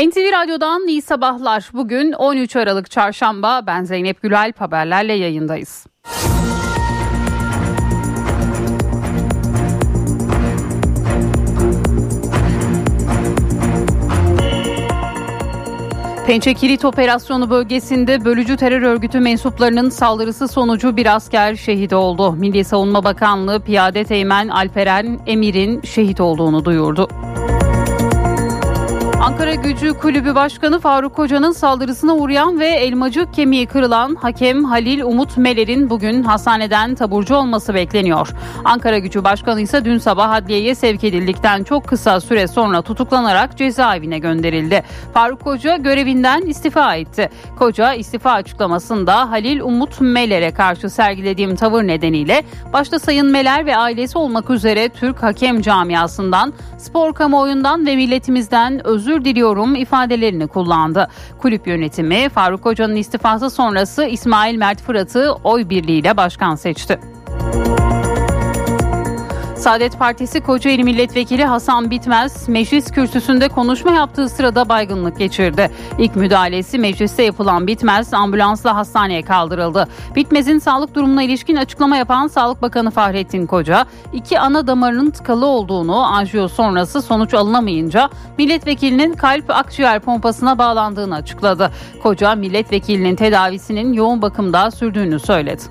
NTV Radyo'dan iyi sabahlar. Bugün 13 Aralık Çarşamba. Ben Zeynep Gülal haberlerle yayındayız. Pençe Kilit Operasyonu bölgesinde bölücü terör örgütü mensuplarının saldırısı sonucu bir asker şehit oldu. Milli Savunma Bakanlığı Piyade Teğmen Alperen Emir'in şehit olduğunu duyurdu. Ankara Gücü Kulübü Başkanı Faruk Hoca'nın saldırısına uğrayan ve elmacık kemiği kırılan hakem Halil Umut Meler'in bugün hastaneden taburcu olması bekleniyor. Ankara Gücü Başkanı ise dün sabah adliyeye sevk edildikten çok kısa süre sonra tutuklanarak cezaevine gönderildi. Faruk Hoca görevinden istifa etti. Koca istifa açıklamasında Halil Umut Meler'e karşı sergilediğim tavır nedeniyle başta Sayın Meler ve ailesi olmak üzere Türk hakem camiasından, spor kamuoyundan ve milletimizden özür özür diliyorum ifadelerini kullandı. Kulüp yönetimi Faruk Hoca'nın istifası sonrası İsmail Mert Fırat'ı oy birliğiyle başkan seçti. Saadet Partisi Kocaeli Milletvekili Hasan Bitmez meclis kürsüsünde konuşma yaptığı sırada baygınlık geçirdi. İlk müdahalesi mecliste yapılan Bitmez ambulansla hastaneye kaldırıldı. Bitmez'in sağlık durumuna ilişkin açıklama yapan Sağlık Bakanı Fahrettin Koca, iki ana damarının tıkalı olduğunu, anjiyo sonrası sonuç alınamayınca milletvekilinin kalp akciğer pompasına bağlandığını açıkladı. Koca milletvekilinin tedavisinin yoğun bakımda sürdüğünü söyledi.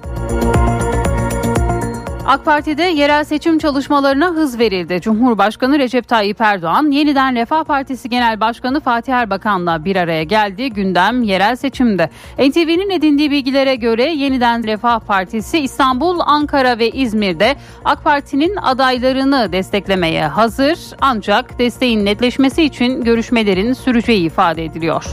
AK Parti'de yerel seçim çalışmalarına hız verildi. Cumhurbaşkanı Recep Tayyip Erdoğan yeniden Refah Partisi Genel Başkanı Fatih Erbakan'la bir araya geldi. Gündem yerel seçimde. NTV'nin edindiği bilgilere göre yeniden Refah Partisi İstanbul, Ankara ve İzmir'de AK Parti'nin adaylarını desteklemeye hazır. Ancak desteğin netleşmesi için görüşmelerin süreceği ifade ediliyor.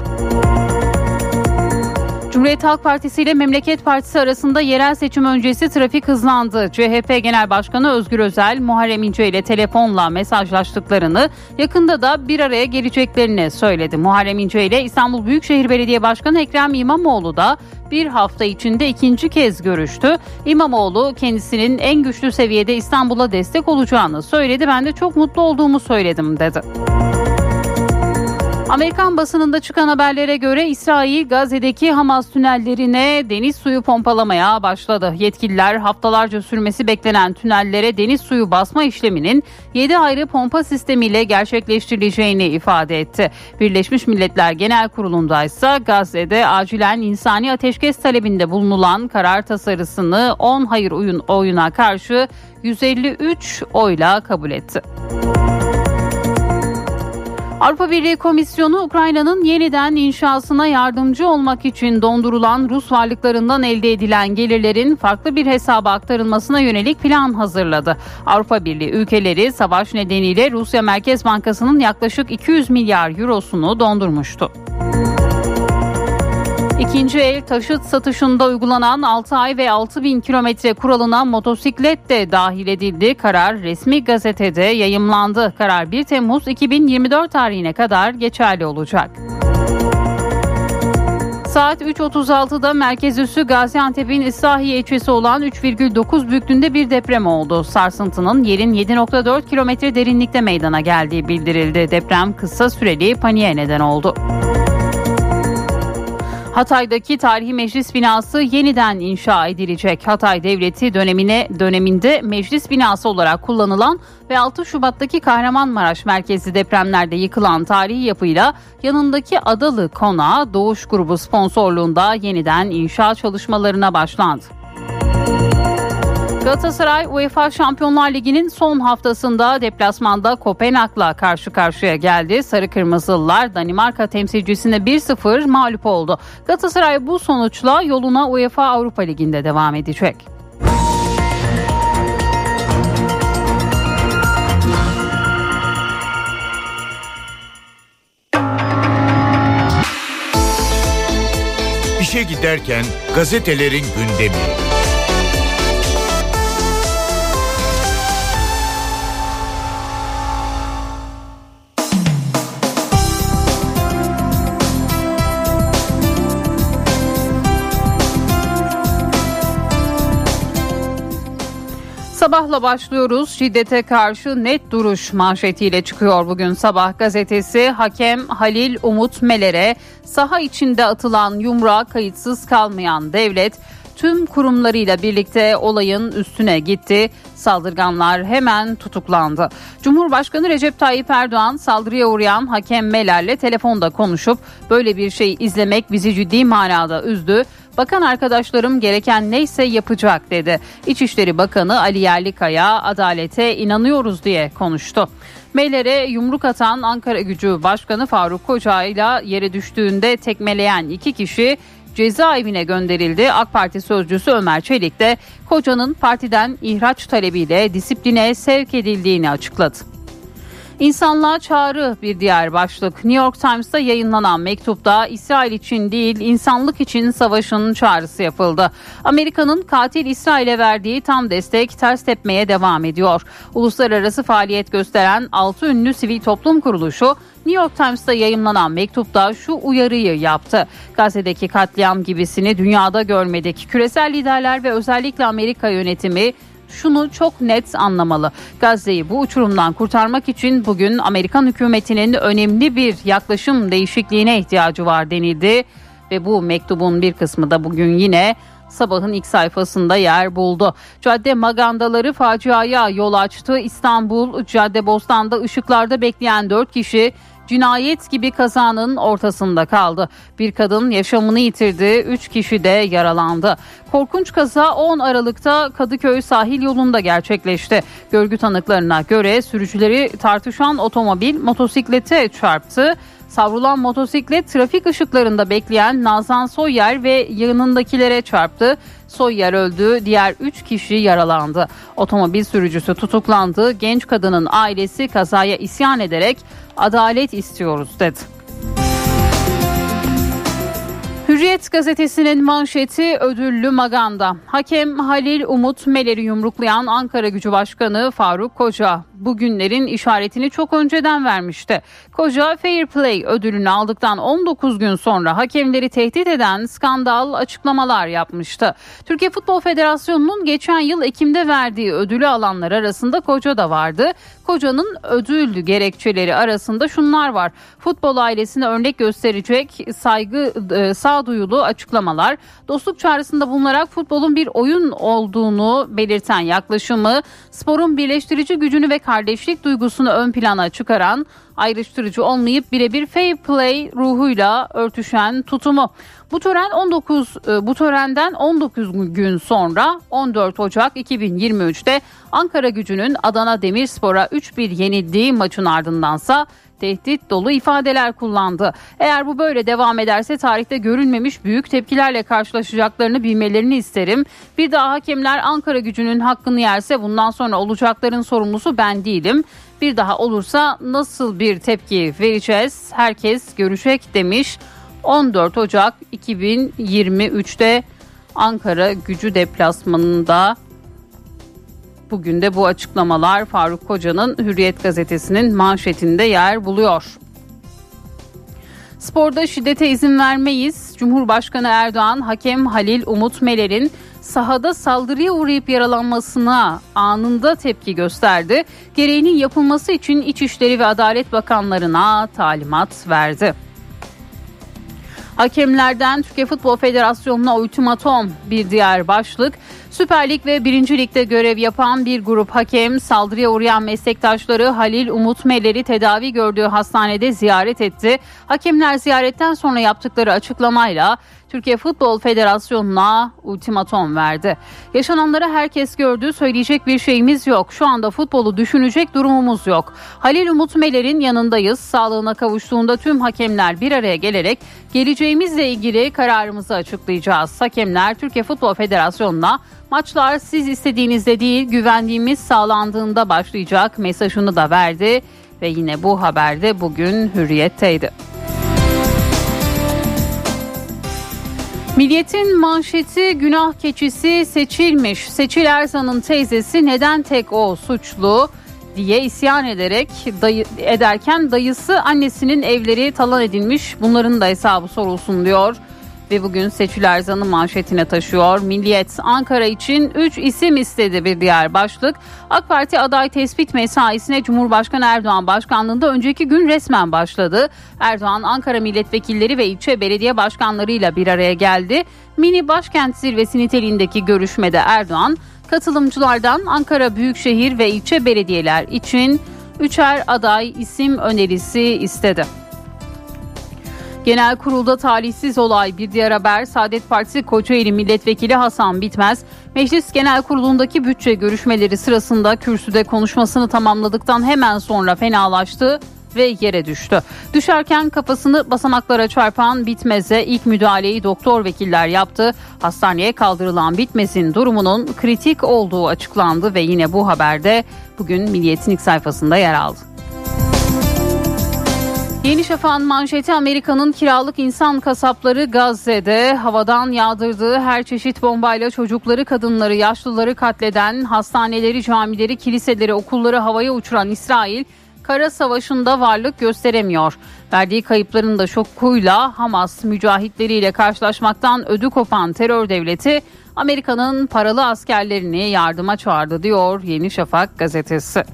Cumhuriyet Halk Partisi ile Memleket Partisi arasında yerel seçim öncesi trafik hızlandı. CHP Genel Başkanı Özgür Özel, Muharrem İnce ile telefonla mesajlaştıklarını, yakında da bir araya geleceklerini söyledi. Muharrem İnce ile İstanbul Büyükşehir Belediye Başkanı Ekrem İmamoğlu da bir hafta içinde ikinci kez görüştü. İmamoğlu kendisinin en güçlü seviyede İstanbul'a destek olacağını söyledi. Ben de çok mutlu olduğumu söyledim dedi. Amerikan basınında çıkan haberlere göre İsrail Gazze'deki Hamas tünellerine deniz suyu pompalamaya başladı. Yetkililer haftalarca sürmesi beklenen tünellere deniz suyu basma işleminin 7 ayrı pompa sistemiyle gerçekleştirileceğini ifade etti. Birleşmiş Milletler Genel Kurulu'nda ise Gazze'de acilen insani ateşkes talebinde bulunulan karar tasarısını 10 hayır oyun oyuna karşı 153 oyla kabul etti. Avrupa Birliği Komisyonu Ukrayna'nın yeniden inşasına yardımcı olmak için dondurulan Rus varlıklarından elde edilen gelirlerin farklı bir hesaba aktarılmasına yönelik plan hazırladı. Avrupa Birliği ülkeleri savaş nedeniyle Rusya Merkez Bankası'nın yaklaşık 200 milyar eurosunu dondurmuştu. İkinci el taşıt satışında uygulanan 6 ay ve 6 bin kilometre kuralına motosiklet de dahil edildi. Karar resmi gazetede yayımlandı. Karar 1 Temmuz 2024 tarihine kadar geçerli olacak. Saat 3.36'da merkez üssü Gaziantep'in İslahiye ilçesi olan 3,9 büyüklüğünde bir deprem oldu. Sarsıntının yerin 7.4 kilometre derinlikte meydana geldiği bildirildi. Deprem kısa süreli paniğe neden oldu. Hatay'daki tarihi meclis binası yeniden inşa edilecek. Hatay Devleti dönemine döneminde meclis binası olarak kullanılan ve 6 Şubat'taki Kahramanmaraş merkezli depremlerde yıkılan tarihi yapıyla yanındaki Adalı Konağı Doğuş Grubu sponsorluğunda yeniden inşa çalışmalarına başlandı. Galatasaray UEFA Şampiyonlar Ligi'nin son haftasında deplasmanda Kopenhag'la karşı karşıya geldi. Sarı Kırmızılılar Danimarka temsilcisine 1-0 mağlup oldu. Galatasaray bu sonuçla yoluna UEFA Avrupa Ligi'nde devam edecek. İşe giderken gazetelerin gündemi. Sabahla başlıyoruz. Şiddete karşı net duruş manşetiyle çıkıyor bugün sabah gazetesi. Hakem Halil Umut Meler'e saha içinde atılan yumruğa kayıtsız kalmayan devlet tüm kurumlarıyla birlikte olayın üstüne gitti. Saldırganlar hemen tutuklandı. Cumhurbaşkanı Recep Tayyip Erdoğan saldırıya uğrayan hakem Meler'le telefonda konuşup böyle bir şey izlemek bizi ciddi manada üzdü. Bakan arkadaşlarım gereken neyse yapacak dedi. İçişleri Bakanı Ali Yerlikaya adalete inanıyoruz diye konuştu. Meylere yumruk atan Ankara Gücü Başkanı Faruk Koca ile yere düştüğünde tekmeleyen iki kişi cezaevine gönderildi. AK Parti sözcüsü Ömer Çelik de Koca'nın partiden ihraç talebiyle disipline sevk edildiğini açıkladı. İnsanlığa çağrı bir diğer başlık. New York Times'ta yayınlanan mektupta İsrail için değil insanlık için savaşın çağrısı yapıldı. Amerika'nın katil İsrail'e verdiği tam destek ters tepmeye devam ediyor. Uluslararası faaliyet gösteren 6 ünlü sivil toplum kuruluşu New York Times'ta yayımlanan mektupta şu uyarıyı yaptı. Gazze'deki katliam gibisini dünyada görmedik. Küresel liderler ve özellikle Amerika yönetimi şunu çok net anlamalı. Gazze'yi bu uçurumdan kurtarmak için bugün Amerikan hükümetinin önemli bir yaklaşım değişikliğine ihtiyacı var denildi ve bu mektubun bir kısmı da bugün yine sabahın ilk sayfasında yer buldu. Cadde magandaları faciaya yol açtı. İstanbul Cadde Bostan'da ışıklarda bekleyen 4 kişi cinayet gibi kazanın ortasında kaldı. Bir kadın yaşamını yitirdi, 3 kişi de yaralandı. Korkunç kaza 10 Aralık'ta Kadıköy sahil yolunda gerçekleşti. Görgü tanıklarına göre sürücüleri tartışan otomobil motosiklete çarptı. Savrulan motosiklet trafik ışıklarında bekleyen Nazan Soyer ve yanındakilere çarptı. Soyer öldü, diğer 3 kişi yaralandı. Otomobil sürücüsü tutuklandı. Genç kadının ailesi kazaya isyan ederek adalet istiyoruz dedi. Hürriyet gazetesinin manşeti ödüllü maganda. Hakem Halil Umut Meler'i yumruklayan Ankara Gücü Başkanı Faruk Koca bugünlerin işaretini çok önceden vermişti. Koca Fair Play ödülünü aldıktan 19 gün sonra hakemleri tehdit eden skandal açıklamalar yapmıştı. Türkiye Futbol Federasyonu'nun geçen yıl Ekim'de verdiği ödülü alanlar arasında Koca da vardı. Koca'nın ödül gerekçeleri arasında şunlar var. Futbol ailesine örnek gösterecek saygı e, sağduyulu açıklamalar, dostluk çağrısında bulunarak futbolun bir oyun olduğunu belirten yaklaşımı, sporun birleştirici gücünü ve kardeşlik duygusunu ön plana çıkaran ayrıştırıcı olmayıp birebir fair play ruhuyla örtüşen tutumu. Bu tören 19 e, bu törenden 19 gün sonra 14 Ocak 2023'te Ankara Gücü'nün Adana Demirspor'a 3-1 yenildiği maçın ardındansa tehdit dolu ifadeler kullandı. Eğer bu böyle devam ederse tarihte görülmemiş büyük tepkilerle karşılaşacaklarını bilmelerini isterim. Bir daha hakemler Ankara gücünün hakkını yerse bundan sonra olacakların sorumlusu ben değilim. Bir daha olursa nasıl bir tepki vereceğiz herkes görecek demiş. 14 Ocak 2023'te Ankara gücü deplasmanında Bugün de bu açıklamalar Faruk Koca'nın Hürriyet gazetesinin manşetinde yer buluyor. Sporda şiddete izin vermeyiz. Cumhurbaşkanı Erdoğan hakem Halil Umut Meler'in sahada saldırıya uğrayıp yaralanmasına anında tepki gösterdi. Gereğinin yapılması için İçişleri ve Adalet Bakanlarına talimat verdi. Hakemlerden Türkiye Futbol Federasyonu'na ultimatom bir diğer başlık. Süper Lig ve 1. Lig'de görev yapan bir grup hakem saldırıya uğrayan meslektaşları Halil Umut Meler'i tedavi gördüğü hastanede ziyaret etti. Hakemler ziyaretten sonra yaptıkları açıklamayla Türkiye Futbol Federasyonu'na ultimatom verdi. Yaşananları herkes gördü, söyleyecek bir şeyimiz yok. Şu anda futbolu düşünecek durumumuz yok. Halil Umut Meler'in yanındayız. Sağlığına kavuştuğunda tüm hakemler bir araya gelerek geleceğimizle ilgili kararımızı açıklayacağız. Hakemler Türkiye Futbol Federasyonu'na maçlar siz istediğinizde değil güvendiğimiz sağlandığında başlayacak mesajını da verdi ve yine bu haberde bugün hürriyetteydi. Milliyetin manşeti günah keçisi seçilmiş. Seçil Erzan'ın teyzesi neden tek o suçlu diye isyan ederek dayı, ederken dayısı annesinin evleri talan edilmiş. Bunların da hesabı sorulsun diyor. Ve bugün seçiler zanı manşetine taşıyor. Milliyet Ankara için 3 isim istedi bir diğer başlık. AK Parti aday tespit mesaisine Cumhurbaşkanı Erdoğan başkanlığında önceki gün resmen başladı. Erdoğan Ankara milletvekilleri ve ilçe belediye başkanlarıyla bir araya geldi. Mini başkent zirvesi niteliğindeki görüşmede Erdoğan katılımcılardan Ankara Büyükşehir ve ilçe belediyeler için üçer aday isim önerisi istedi. Genel kurulda talihsiz olay bir diğer haber Saadet Partisi Kocaeli Milletvekili Hasan Bitmez Meclis Genel Kurulu'ndaki bütçe görüşmeleri sırasında kürsüde konuşmasını tamamladıktan hemen sonra fenalaştı ve yere düştü. Düşerken kafasını basamaklara çarpan Bitmez'e ilk müdahaleyi doktor vekiller yaptı. Hastaneye kaldırılan Bitmez'in durumunun kritik olduğu açıklandı ve yine bu haberde bugün Milliyet'in ilk sayfasında yer aldı. Yeni Şafak'ın manşeti Amerika'nın kiralık insan kasapları Gazze'de havadan yağdırdığı her çeşit bombayla çocukları, kadınları, yaşlıları katleden, hastaneleri, camileri, kiliseleri, okulları havaya uçuran İsrail kara savaşında varlık gösteremiyor. Verdiği kayıpların da şokuyla Hamas mücahitleriyle karşılaşmaktan ödü kopan terör devleti Amerika'nın paralı askerlerini yardıma çağırdı diyor Yeni Şafak gazetesi.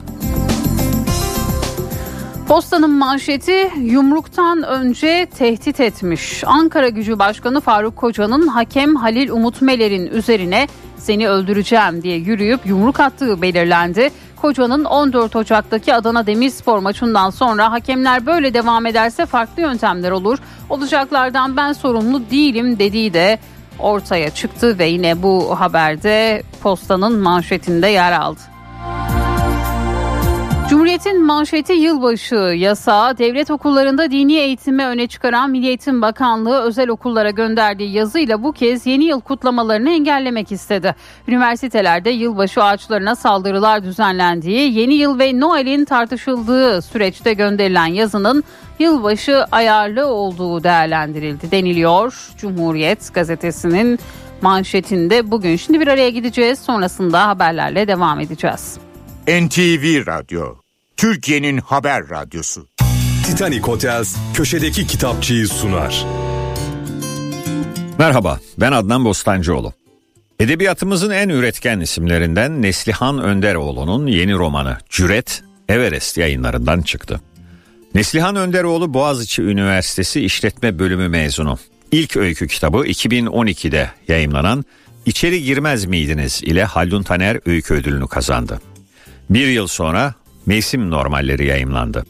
Postanın manşeti yumruktan önce tehdit etmiş. Ankara Gücü Başkanı Faruk Koca'nın hakem Halil Umut Meler'in üzerine seni öldüreceğim diye yürüyüp yumruk attığı belirlendi. Koca'nın 14 Ocak'taki Adana Demirspor maçından sonra hakemler böyle devam ederse farklı yöntemler olur. Olacaklardan ben sorumlu değilim dediği de ortaya çıktı ve yine bu haberde postanın manşetinde yer aldı. Cumhuriyet'in manşeti yılbaşı yasağı devlet okullarında dini eğitimi öne çıkaran Milli Eğitim Bakanlığı özel okullara gönderdiği yazıyla bu kez yeni yıl kutlamalarını engellemek istedi. Üniversitelerde yılbaşı ağaçlarına saldırılar düzenlendiği, yeni yıl ve Noel'in tartışıldığı süreçte gönderilen yazının yılbaşı ayarlı olduğu değerlendirildi deniliyor. Cumhuriyet gazetesinin manşetinde bugün şimdi bir araya gideceğiz sonrasında haberlerle devam edeceğiz. NTV Radyo Türkiye'nin haber radyosu. Titanic Hotels köşedeki kitapçıyı sunar. Merhaba, ben Adnan Bostancıoğlu. Edebiyatımızın en üretken isimlerinden Neslihan Önderoğlu'nun yeni romanı Cüret, Everest yayınlarından çıktı. Neslihan Önderoğlu Boğaziçi Üniversitesi İşletme Bölümü mezunu. İlk öykü kitabı 2012'de yayımlanan İçeri Girmez Miydiniz ile Haldun Taner öykü ödülünü kazandı. Bir yıl sonra Mevsim Normalleri yayımlandı.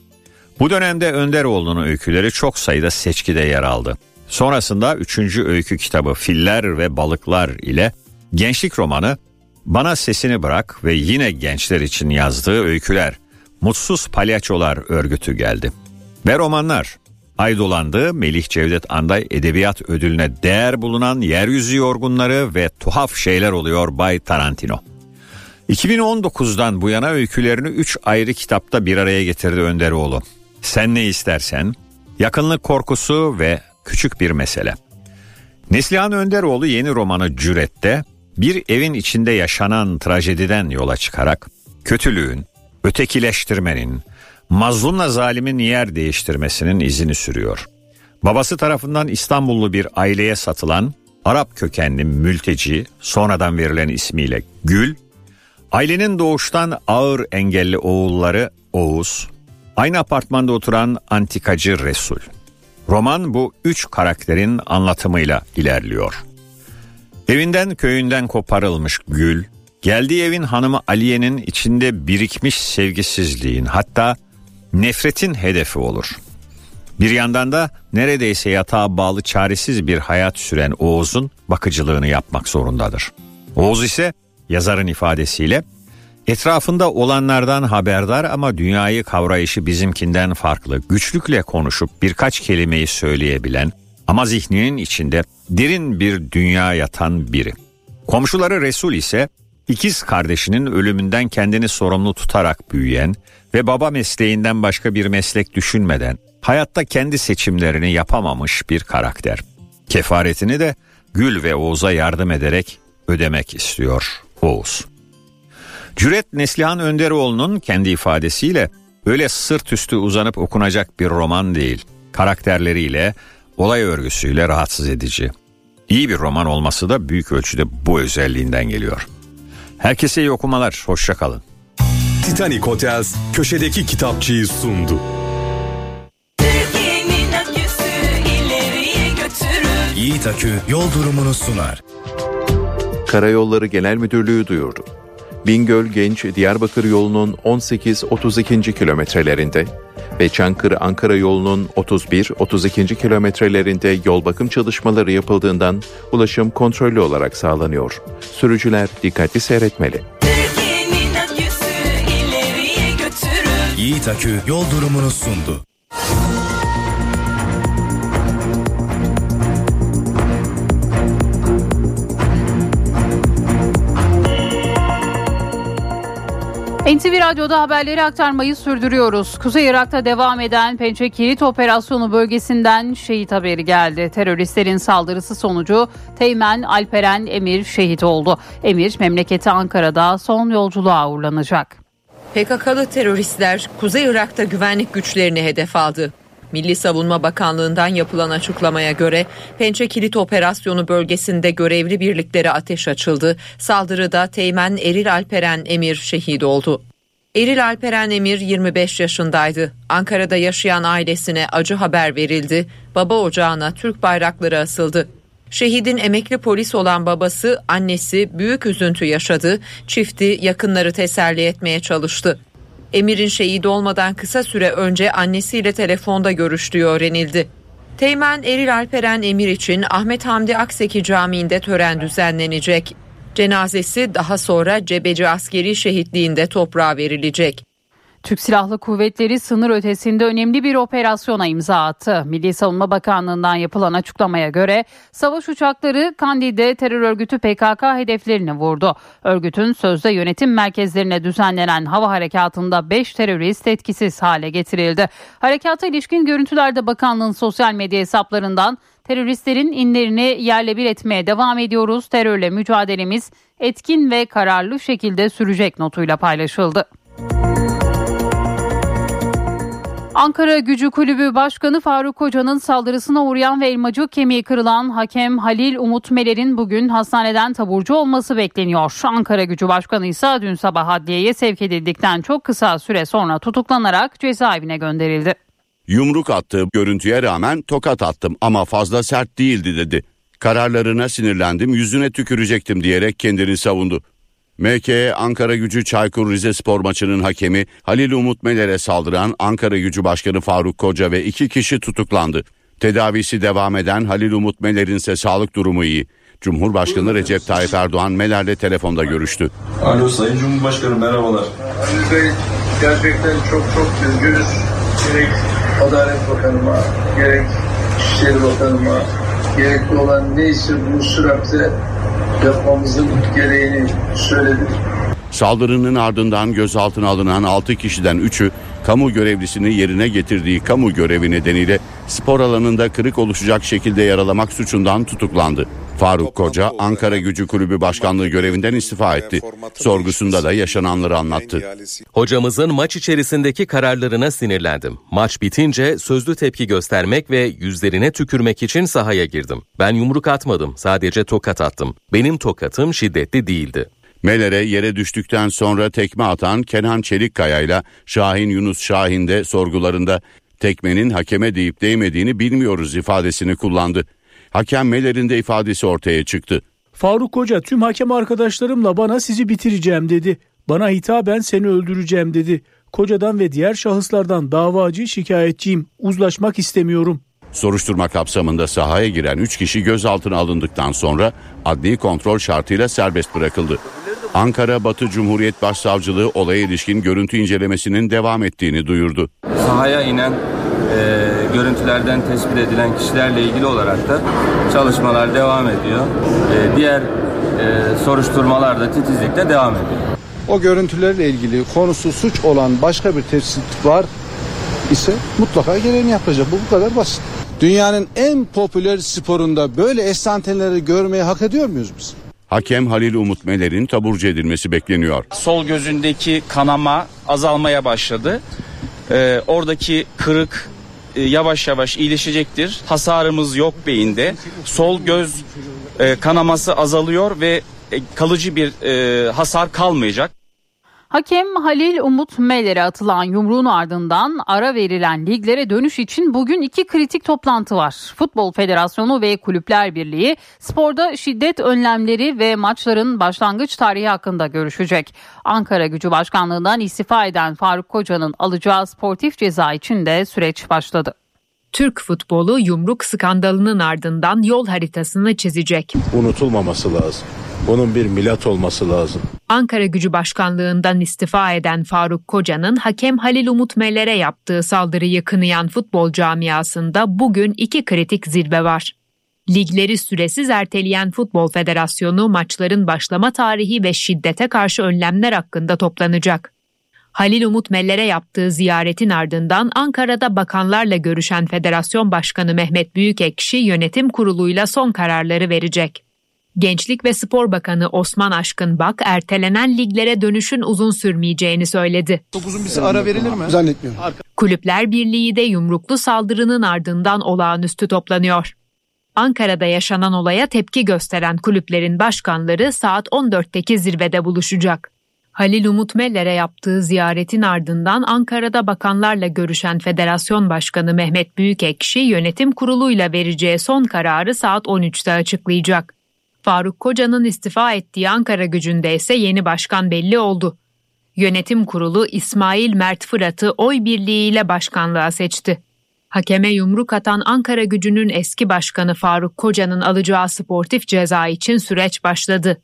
Bu dönemde Önderoğlu'nun öyküleri çok sayıda seçkide yer aldı. Sonrasında üçüncü öykü kitabı Filler ve Balıklar ile gençlik romanı Bana Sesini Bırak ve yine gençler için yazdığı öyküler Mutsuz Palyaçolar örgütü geldi. Ve romanlar Ay dolandı Melih Cevdet Anday Edebiyat Ödülüne değer bulunan Yeryüzü Yorgunları ve Tuhaf Şeyler Oluyor Bay Tarantino. 2019'dan bu yana öykülerini 3 ayrı kitapta bir araya getirdi Önderoğlu. Sen ne istersen, Yakınlık Korkusu ve Küçük Bir Mesele. Neslihan Önderoğlu yeni romanı Cüret'te bir evin içinde yaşanan trajediden yola çıkarak kötülüğün, ötekileştirmenin, mazlumla zalimin yer değiştirmesinin izini sürüyor. Babası tarafından İstanbullu bir aileye satılan Arap kökenli mülteci sonradan verilen ismiyle Gül Ailenin doğuştan ağır engelli oğulları Oğuz, aynı apartmanda oturan antikacı Resul. Roman bu üç karakterin anlatımıyla ilerliyor. Evinden köyünden koparılmış Gül, geldiği evin hanımı Aliye'nin içinde birikmiş sevgisizliğin hatta nefretin hedefi olur. Bir yandan da neredeyse yatağa bağlı çaresiz bir hayat süren Oğuz'un bakıcılığını yapmak zorundadır. Oğuz ise yazarın ifadesiyle etrafında olanlardan haberdar ama dünyayı kavrayışı bizimkinden farklı, güçlükle konuşup birkaç kelimeyi söyleyebilen ama zihninin içinde derin bir dünya yatan biri. Komşuları Resul ise ikiz kardeşinin ölümünden kendini sorumlu tutarak büyüyen ve baba mesleğinden başka bir meslek düşünmeden hayatta kendi seçimlerini yapamamış bir karakter. Kefaretini de Gül ve Oğuz'a yardım ederek ödemek istiyor Oğuz. Cüret Neslihan Önderoğlu'nun kendi ifadesiyle öyle sırt üstü uzanıp okunacak bir roman değil. Karakterleriyle, olay örgüsüyle rahatsız edici. İyi bir roman olması da büyük ölçüde bu özelliğinden geliyor. Herkese iyi okumalar, hoşçakalın. Titanic Hotels köşedeki kitapçıyı sundu. Yiğit Akü yol durumunu sunar. Karayolları Genel Müdürlüğü duyurdu. Bingöl Genç Diyarbakır yolunun 18-32. kilometrelerinde ve Çankırı Ankara yolunun 31-32. kilometrelerinde yol bakım çalışmaları yapıldığından ulaşım kontrollü olarak sağlanıyor. Sürücüler dikkatli seyretmeli. Yiğit Akü yol durumunu sundu. NTV Radyo'da haberleri aktarmayı sürdürüyoruz. Kuzey Irak'ta devam eden Pençe Kilit Operasyonu bölgesinden şehit haberi geldi. Teröristlerin saldırısı sonucu Teğmen Alperen Emir şehit oldu. Emir memleketi Ankara'da son yolculuğa uğurlanacak. PKK'lı teröristler Kuzey Irak'ta güvenlik güçlerini hedef aldı. Milli Savunma Bakanlığı'ndan yapılan açıklamaya göre Pençe Kilit Operasyonu bölgesinde görevli birliklere ateş açıldı. Saldırıda Teğmen Eril Alperen Emir şehit oldu. Eril Alperen Emir 25 yaşındaydı. Ankara'da yaşayan ailesine acı haber verildi. Baba ocağına Türk bayrakları asıldı. Şehidin emekli polis olan babası, annesi büyük üzüntü yaşadı. Çifti yakınları teselli etmeye çalıştı. Emir'in şehit olmadan kısa süre önce annesiyle telefonda görüştüğü öğrenildi. Teğmen Eril Alperen Emir için Ahmet Hamdi Akseki Camii'nde tören düzenlenecek. Cenazesi daha sonra Cebeci Askeri Şehitliği'nde toprağa verilecek. Türk Silahlı Kuvvetleri sınır ötesinde önemli bir operasyona imza attı. Milli Savunma Bakanlığı'ndan yapılan açıklamaya göre savaş uçakları Kandil'de terör örgütü PKK hedeflerini vurdu. Örgütün sözde yönetim merkezlerine düzenlenen hava harekatında 5 terörist etkisiz hale getirildi. Harekata ilişkin görüntülerde bakanlığın sosyal medya hesaplarından teröristlerin inlerini yerle bir etmeye devam ediyoruz. Terörle mücadelemiz etkin ve kararlı şekilde sürecek notuyla paylaşıldı. Ankara Gücü Kulübü Başkanı Faruk Koca'nın saldırısına uğrayan ve elmacık kemiği kırılan hakem Halil Umut Meler'in bugün hastaneden taburcu olması bekleniyor. Ankara Gücü Başkanı ise dün sabah adliyeye sevk edildikten çok kısa süre sonra tutuklanarak cezaevine gönderildi. Yumruk attığım görüntüye rağmen tokat attım ama fazla sert değildi dedi. Kararlarına sinirlendim yüzüne tükürecektim diyerek kendini savundu. MKE Ankara Gücü Çaykur Rizespor maçının hakemi Halil Umut Meler'e saldıran Ankara Gücü Başkanı Faruk Koca ve iki kişi tutuklandı. Tedavisi devam eden Halil Umut Meler'in ise sağlık durumu iyi. Cumhurbaşkanı Recep Tayyip Erdoğan Meler'le telefonda görüştü. Alo Sayın Cumhurbaşkanım merhabalar. Ali Bey gerçekten çok çok üzgünüz. Gerek Adalet Bakanıma, gerek İçişleri Bakanıma, gerekli olan neyse bu süratle yapmamızın gereğini söyledik. Saldırının ardından gözaltına alınan 6 kişiden 3'ü kamu görevlisini yerine getirdiği kamu görevi nedeniyle spor alanında kırık oluşacak şekilde yaralamak suçundan tutuklandı. Faruk Koca Ankara Gücü Kulübü Başkanlığı görevinden istifa etti. Sorgusunda da yaşananları anlattı. Hocamızın maç içerisindeki kararlarına sinirlendim. Maç bitince sözlü tepki göstermek ve yüzlerine tükürmek için sahaya girdim. Ben yumruk atmadım, sadece tokat attım. Benim tokatım şiddetli değildi. Meler'e yere düştükten sonra tekme atan Kenan Çelikkaya ile Şahin Yunus Şahin de sorgularında tekmenin hakeme deyip değmediğini bilmiyoruz ifadesini kullandı. Hakem Meler'in de ifadesi ortaya çıktı. Faruk Hoca tüm hakem arkadaşlarımla bana sizi bitireceğim dedi. Bana hitaben seni öldüreceğim dedi. Kocadan ve diğer şahıslardan davacı şikayetçiyim. Uzlaşmak istemiyorum. Soruşturma kapsamında sahaya giren 3 kişi gözaltına alındıktan sonra adli kontrol şartıyla serbest bırakıldı. Ankara Batı Cumhuriyet Başsavcılığı olaya ilişkin görüntü incelemesinin devam ettiğini duyurdu. Sahaya inen e, görüntülerden tespit edilen kişilerle ilgili olarak da çalışmalar devam ediyor. E, diğer e, soruşturmalar da titizlikle devam ediyor. O görüntülerle ilgili konusu suç olan başka bir tespit var ise mutlaka gereğini yapacak. Bu bu kadar basit. Dünyanın en popüler sporunda böyle estanteleri görmeyi hak ediyor muyuz biz? Hakem Halil Umut Meler'in taburcu edilmesi bekleniyor. Sol gözündeki kanama azalmaya başladı. Ee, oradaki kırık e, yavaş yavaş iyileşecektir. Hasarımız yok beyinde. Sol göz e, kanaması azalıyor ve e, kalıcı bir hasar kalmayacak. Hakem Halil Umut Meler'e atılan yumruğun ardından ara verilen liglere dönüş için bugün iki kritik toplantı var. Futbol Federasyonu ve Kulüpler Birliği sporda şiddet önlemleri ve maçların başlangıç tarihi hakkında görüşecek. Ankara Gücü Başkanlığından istifa eden Faruk Koca'nın alacağı sportif ceza için de süreç başladı. Türk futbolu yumruk skandalının ardından yol haritasını çizecek. Unutulmaması lazım. Bunun bir milat olması lazım. Ankara Gücü Başkanlığından istifa eden Faruk Koca'nın hakem Halil Umut Meler'e yaptığı saldırıyı kınayan futbol camiasında bugün iki kritik zirve var. Ligleri süresiz erteleyen Futbol Federasyonu maçların başlama tarihi ve şiddete karşı önlemler hakkında toplanacak. Halil Umut Meller'e yaptığı ziyaretin ardından Ankara'da bakanlarla görüşen Federasyon Başkanı Mehmet Büyükekşi yönetim kuruluyla son kararları verecek. Gençlik ve Spor Bakanı Osman Aşkın Bak ertelenen liglere dönüşün uzun sürmeyeceğini söyledi. Çok uzun bir ara verilir mi? Zannetmiyorum. Kulüpler Birliği de yumruklu saldırının ardından olağanüstü toplanıyor. Ankara'da yaşanan olaya tepki gösteren kulüplerin başkanları saat 14'teki zirvede buluşacak. Halil Umut Meller'e yaptığı ziyaretin ardından Ankara'da bakanlarla görüşen Federasyon Başkanı Mehmet Büyükekşi yönetim kuruluyla vereceği son kararı saat 13'te açıklayacak. Faruk Koca'nın istifa ettiği Ankara gücünde ise yeni başkan belli oldu. Yönetim kurulu İsmail Mert Fırat'ı oy birliğiyle başkanlığa seçti. Hakeme yumruk atan Ankara gücünün eski başkanı Faruk Koca'nın alacağı sportif ceza için süreç başladı.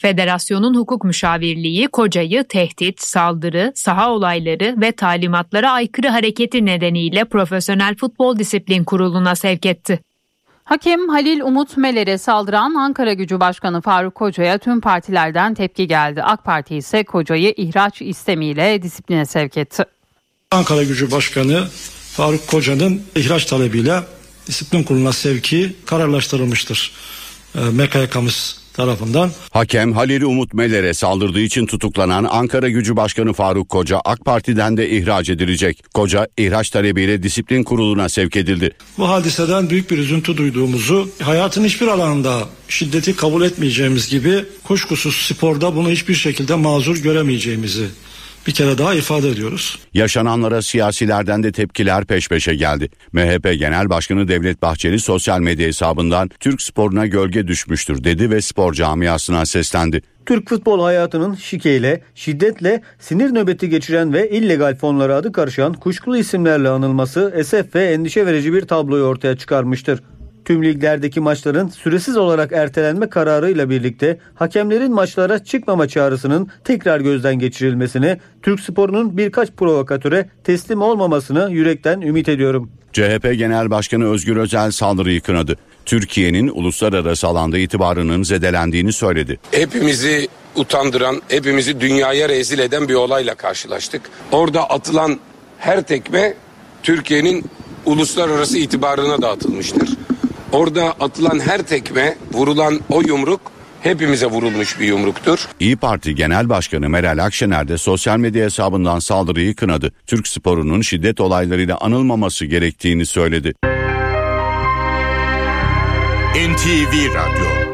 Federasyonun hukuk müşavirliği Koca'yı tehdit, saldırı, saha olayları ve talimatlara aykırı hareketi nedeniyle Profesyonel Futbol Disiplin Kurulu'na sevk etti. Hakem Halil Umut Meler'e saldıran Ankara Gücü Başkanı Faruk Koca'ya tüm partilerden tepki geldi. AK Parti ise Koca'yı ihraç istemiyle disipline sevk etti. Ankara Gücü Başkanı Faruk Koca'nın ihraç talebiyle disiplin kuruluna sevki kararlaştırılmıştır. E, MKYK'mız tarafından. Hakem Halil Umut Meler'e saldırdığı için tutuklanan Ankara Gücü Başkanı Faruk Koca AK Parti'den de ihraç edilecek. Koca ihraç talebiyle disiplin kuruluna sevk edildi. Bu hadiseden büyük bir üzüntü duyduğumuzu, hayatın hiçbir alanında şiddeti kabul etmeyeceğimiz gibi kuşkusuz sporda bunu hiçbir şekilde mazur göremeyeceğimizi bir kere daha ifade ediyoruz. Yaşananlara siyasilerden de tepkiler peş peşe geldi. MHP Genel Başkanı Devlet Bahçeli sosyal medya hesabından Türk sporuna gölge düşmüştür dedi ve spor camiasına seslendi. Türk futbol hayatının şikeyle, şiddetle, sinir nöbeti geçiren ve illegal fonlara adı karışan kuşkulu isimlerle anılması esef ve endişe verici bir tabloyu ortaya çıkarmıştır. Tüm liglerdeki maçların süresiz olarak ertelenme kararıyla birlikte hakemlerin maçlara çıkmama çağrısının tekrar gözden geçirilmesini, Türk sporunun birkaç provokatöre teslim olmamasını yürekten ümit ediyorum. CHP Genel Başkanı Özgür Özel saldırıyı kınadı. Türkiye'nin uluslararası alanda itibarının zedelendiğini söyledi. Hepimizi utandıran, hepimizi dünyaya rezil eden bir olayla karşılaştık. Orada atılan her tekme Türkiye'nin uluslararası itibarına dağıtılmıştır. Orada atılan her tekme, vurulan o yumruk hepimize vurulmuş bir yumruktur. İyi Parti Genel Başkanı Meral Akşener de sosyal medya hesabından saldırıyı kınadı. Türk sporunun şiddet olaylarıyla anılmaması gerektiğini söyledi. NTV Radyo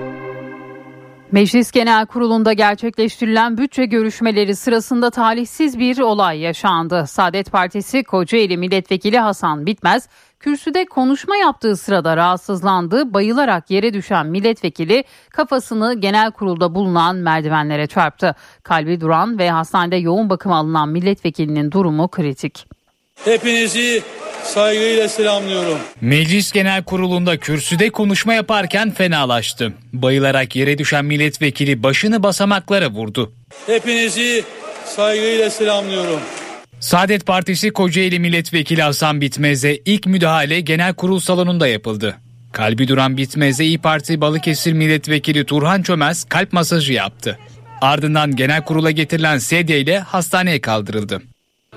Meclis Genel Kurulu'nda gerçekleştirilen bütçe görüşmeleri sırasında talihsiz bir olay yaşandı. Saadet Partisi Kocaeli Milletvekili Hasan Bitmez kürsüde konuşma yaptığı sırada rahatsızlandı. Bayılarak yere düşen milletvekili kafasını genel kurulda bulunan merdivenlere çarptı. Kalbi duran ve hastanede yoğun bakım alınan milletvekilinin durumu kritik. Hepinizi saygıyla selamlıyorum. Meclis Genel Kurulu'nda kürsüde konuşma yaparken fenalaştı. Bayılarak yere düşen milletvekili başını basamaklara vurdu. Hepinizi saygıyla selamlıyorum. Saadet Partisi Kocaeli Milletvekili Hasan Bitmez'e ilk müdahale genel kurul salonunda yapıldı. Kalbi duran Bitmez'e İyi Parti Balıkesir Milletvekili Turhan Çömez kalp masajı yaptı. Ardından genel kurula getirilen sedye ile hastaneye kaldırıldı.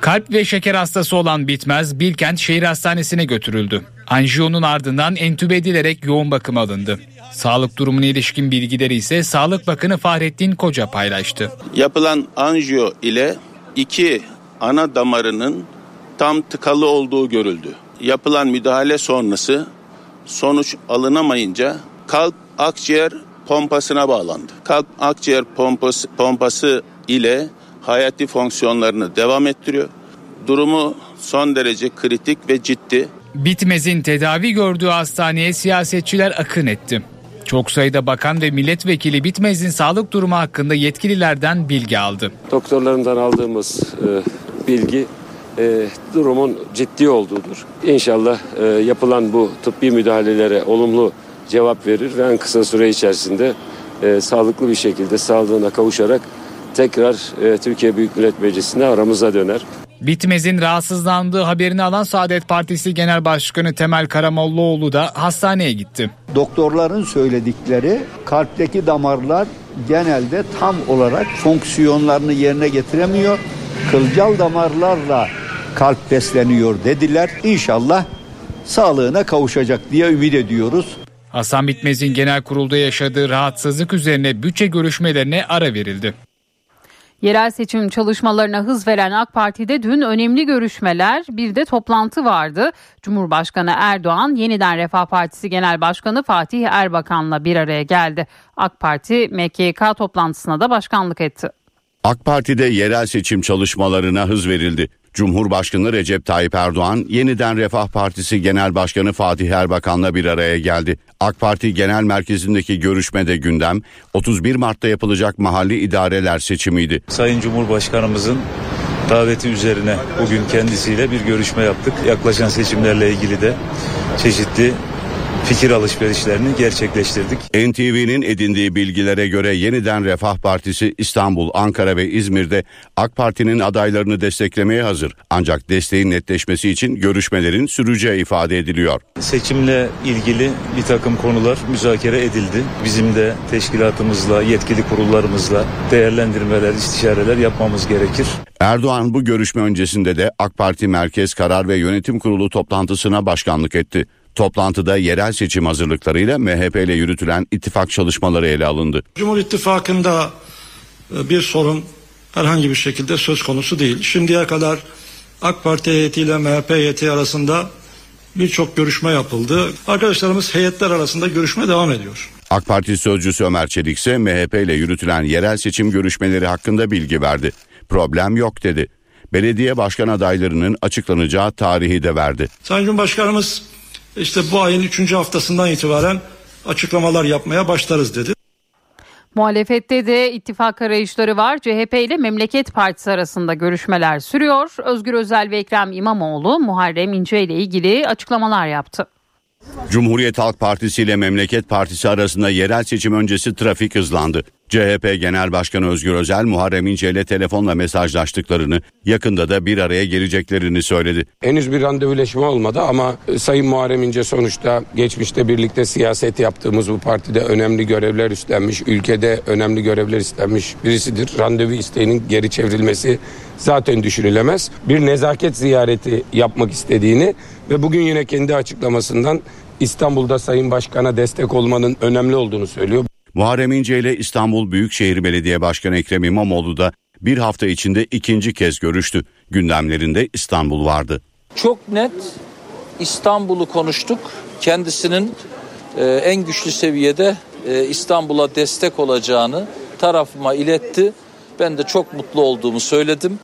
Kalp ve şeker hastası olan Bitmez Bilkent Şehir Hastanesi'ne götürüldü. Anjiyonun ardından entübe edilerek yoğun bakım alındı. Sağlık durumuna ilişkin bilgileri ise Sağlık Bakanı Fahrettin Koca paylaştı. Yapılan anjiyo ile iki ana damarının tam tıkalı olduğu görüldü. yapılan müdahale sonrası sonuç alınamayınca kalp akciğer pompasına bağlandı. Kalp akciğer pompası, pompası ile hayati fonksiyonlarını devam ettiriyor. Durumu son derece kritik ve ciddi. Bitmez'in tedavi gördüğü hastaneye siyasetçiler akın etti. Çok sayıda bakan ve milletvekili Bitmez'in sağlık durumu hakkında yetkililerden bilgi aldı. Doktorlarımdan aldığımız e, bilgi e, durumun ciddi olduğudur. İnşallah e, yapılan bu tıbbi müdahalelere olumlu cevap verir ve en kısa süre içerisinde e, sağlıklı bir şekilde sağlığına kavuşarak tekrar e, Türkiye Büyük Millet Meclisi'ne aramıza döner. Bitmez'in rahatsızlandığı haberini alan Saadet Partisi Genel Başkanı Temel Karamollaoğlu da hastaneye gitti. Doktorların söyledikleri kalpteki damarlar genelde tam olarak fonksiyonlarını yerine getiremiyor. Kılcal damarlarla kalp besleniyor dediler. İnşallah sağlığına kavuşacak diye ümit ediyoruz. Hasan Bitmez'in genel kurulda yaşadığı rahatsızlık üzerine bütçe görüşmelerine ara verildi. Yerel seçim çalışmalarına hız veren AK Parti'de dün önemli görüşmeler bir de toplantı vardı. Cumhurbaşkanı Erdoğan yeniden Refah Partisi Genel Başkanı Fatih Erbakan'la bir araya geldi. AK Parti MKK toplantısına da başkanlık etti. AK Parti'de yerel seçim çalışmalarına hız verildi. Cumhurbaşkanı Recep Tayyip Erdoğan yeniden Refah Partisi Genel Başkanı Fatih Erbakan'la bir araya geldi. AK Parti Genel Merkezi'ndeki görüşmede gündem 31 Mart'ta yapılacak mahalli idareler seçimiydi. Sayın Cumhurbaşkanımızın daveti üzerine bugün kendisiyle bir görüşme yaptık. Yaklaşan seçimlerle ilgili de çeşitli fikir alışverişlerini gerçekleştirdik. NTV'nin edindiği bilgilere göre yeniden Refah Partisi İstanbul, Ankara ve İzmir'de AK Parti'nin adaylarını desteklemeye hazır. Ancak desteğin netleşmesi için görüşmelerin süreceği ifade ediliyor. Seçimle ilgili bir takım konular müzakere edildi. Bizim de teşkilatımızla, yetkili kurullarımızla değerlendirmeler, istişareler yapmamız gerekir. Erdoğan bu görüşme öncesinde de AK Parti Merkez Karar ve Yönetim Kurulu toplantısına başkanlık etti. Toplantıda yerel seçim hazırlıklarıyla MHP ile yürütülen ittifak çalışmaları ele alındı. Cumhur İttifakı'nda e, bir sorun herhangi bir şekilde söz konusu değil. Şimdiye kadar AK Parti heyetiyle MHP heyeti arasında birçok görüşme yapıldı. Arkadaşlarımız heyetler arasında görüşme devam ediyor. AK Parti sözcüsü Ömer Çelik ise MHP ile yürütülen yerel seçim görüşmeleri hakkında bilgi verdi. Problem yok dedi. Belediye başkan adaylarının açıklanacağı tarihi de verdi. Sayın Cumhurbaşkanımız işte bu ayın 3. haftasından itibaren açıklamalar yapmaya başlarız dedi. Muhalefette de ittifak arayışları var. CHP ile Memleket Partisi arasında görüşmeler sürüyor. Özgür Özel ve Ekrem İmamoğlu Muharrem İnce ile ilgili açıklamalar yaptı. Cumhuriyet Halk Partisi ile Memleket Partisi arasında yerel seçim öncesi trafik hızlandı. CHP Genel Başkanı Özgür Özel Muharrem İnce ile telefonla mesajlaştıklarını, yakında da bir araya geleceklerini söyledi. Henüz bir randevuleşme olmadı ama Sayın Muharrem İnce sonuçta geçmişte birlikte siyaset yaptığımız bu partide önemli görevler üstlenmiş, ülkede önemli görevler üstlenmiş birisidir. Randevu isteğinin geri çevrilmesi zaten düşünülemez. Bir nezaket ziyareti yapmak istediğini ve bugün yine kendi açıklamasından İstanbul'da Sayın Başkan'a destek olmanın önemli olduğunu söylüyor. Muharrem İnce ile İstanbul Büyükşehir Belediye Başkanı Ekrem İmamoğlu da bir hafta içinde ikinci kez görüştü. Gündemlerinde İstanbul vardı. Çok net İstanbul'u konuştuk. Kendisinin e, en güçlü seviyede e, İstanbul'a destek olacağını tarafıma iletti. Ben de çok mutlu olduğumu söyledim.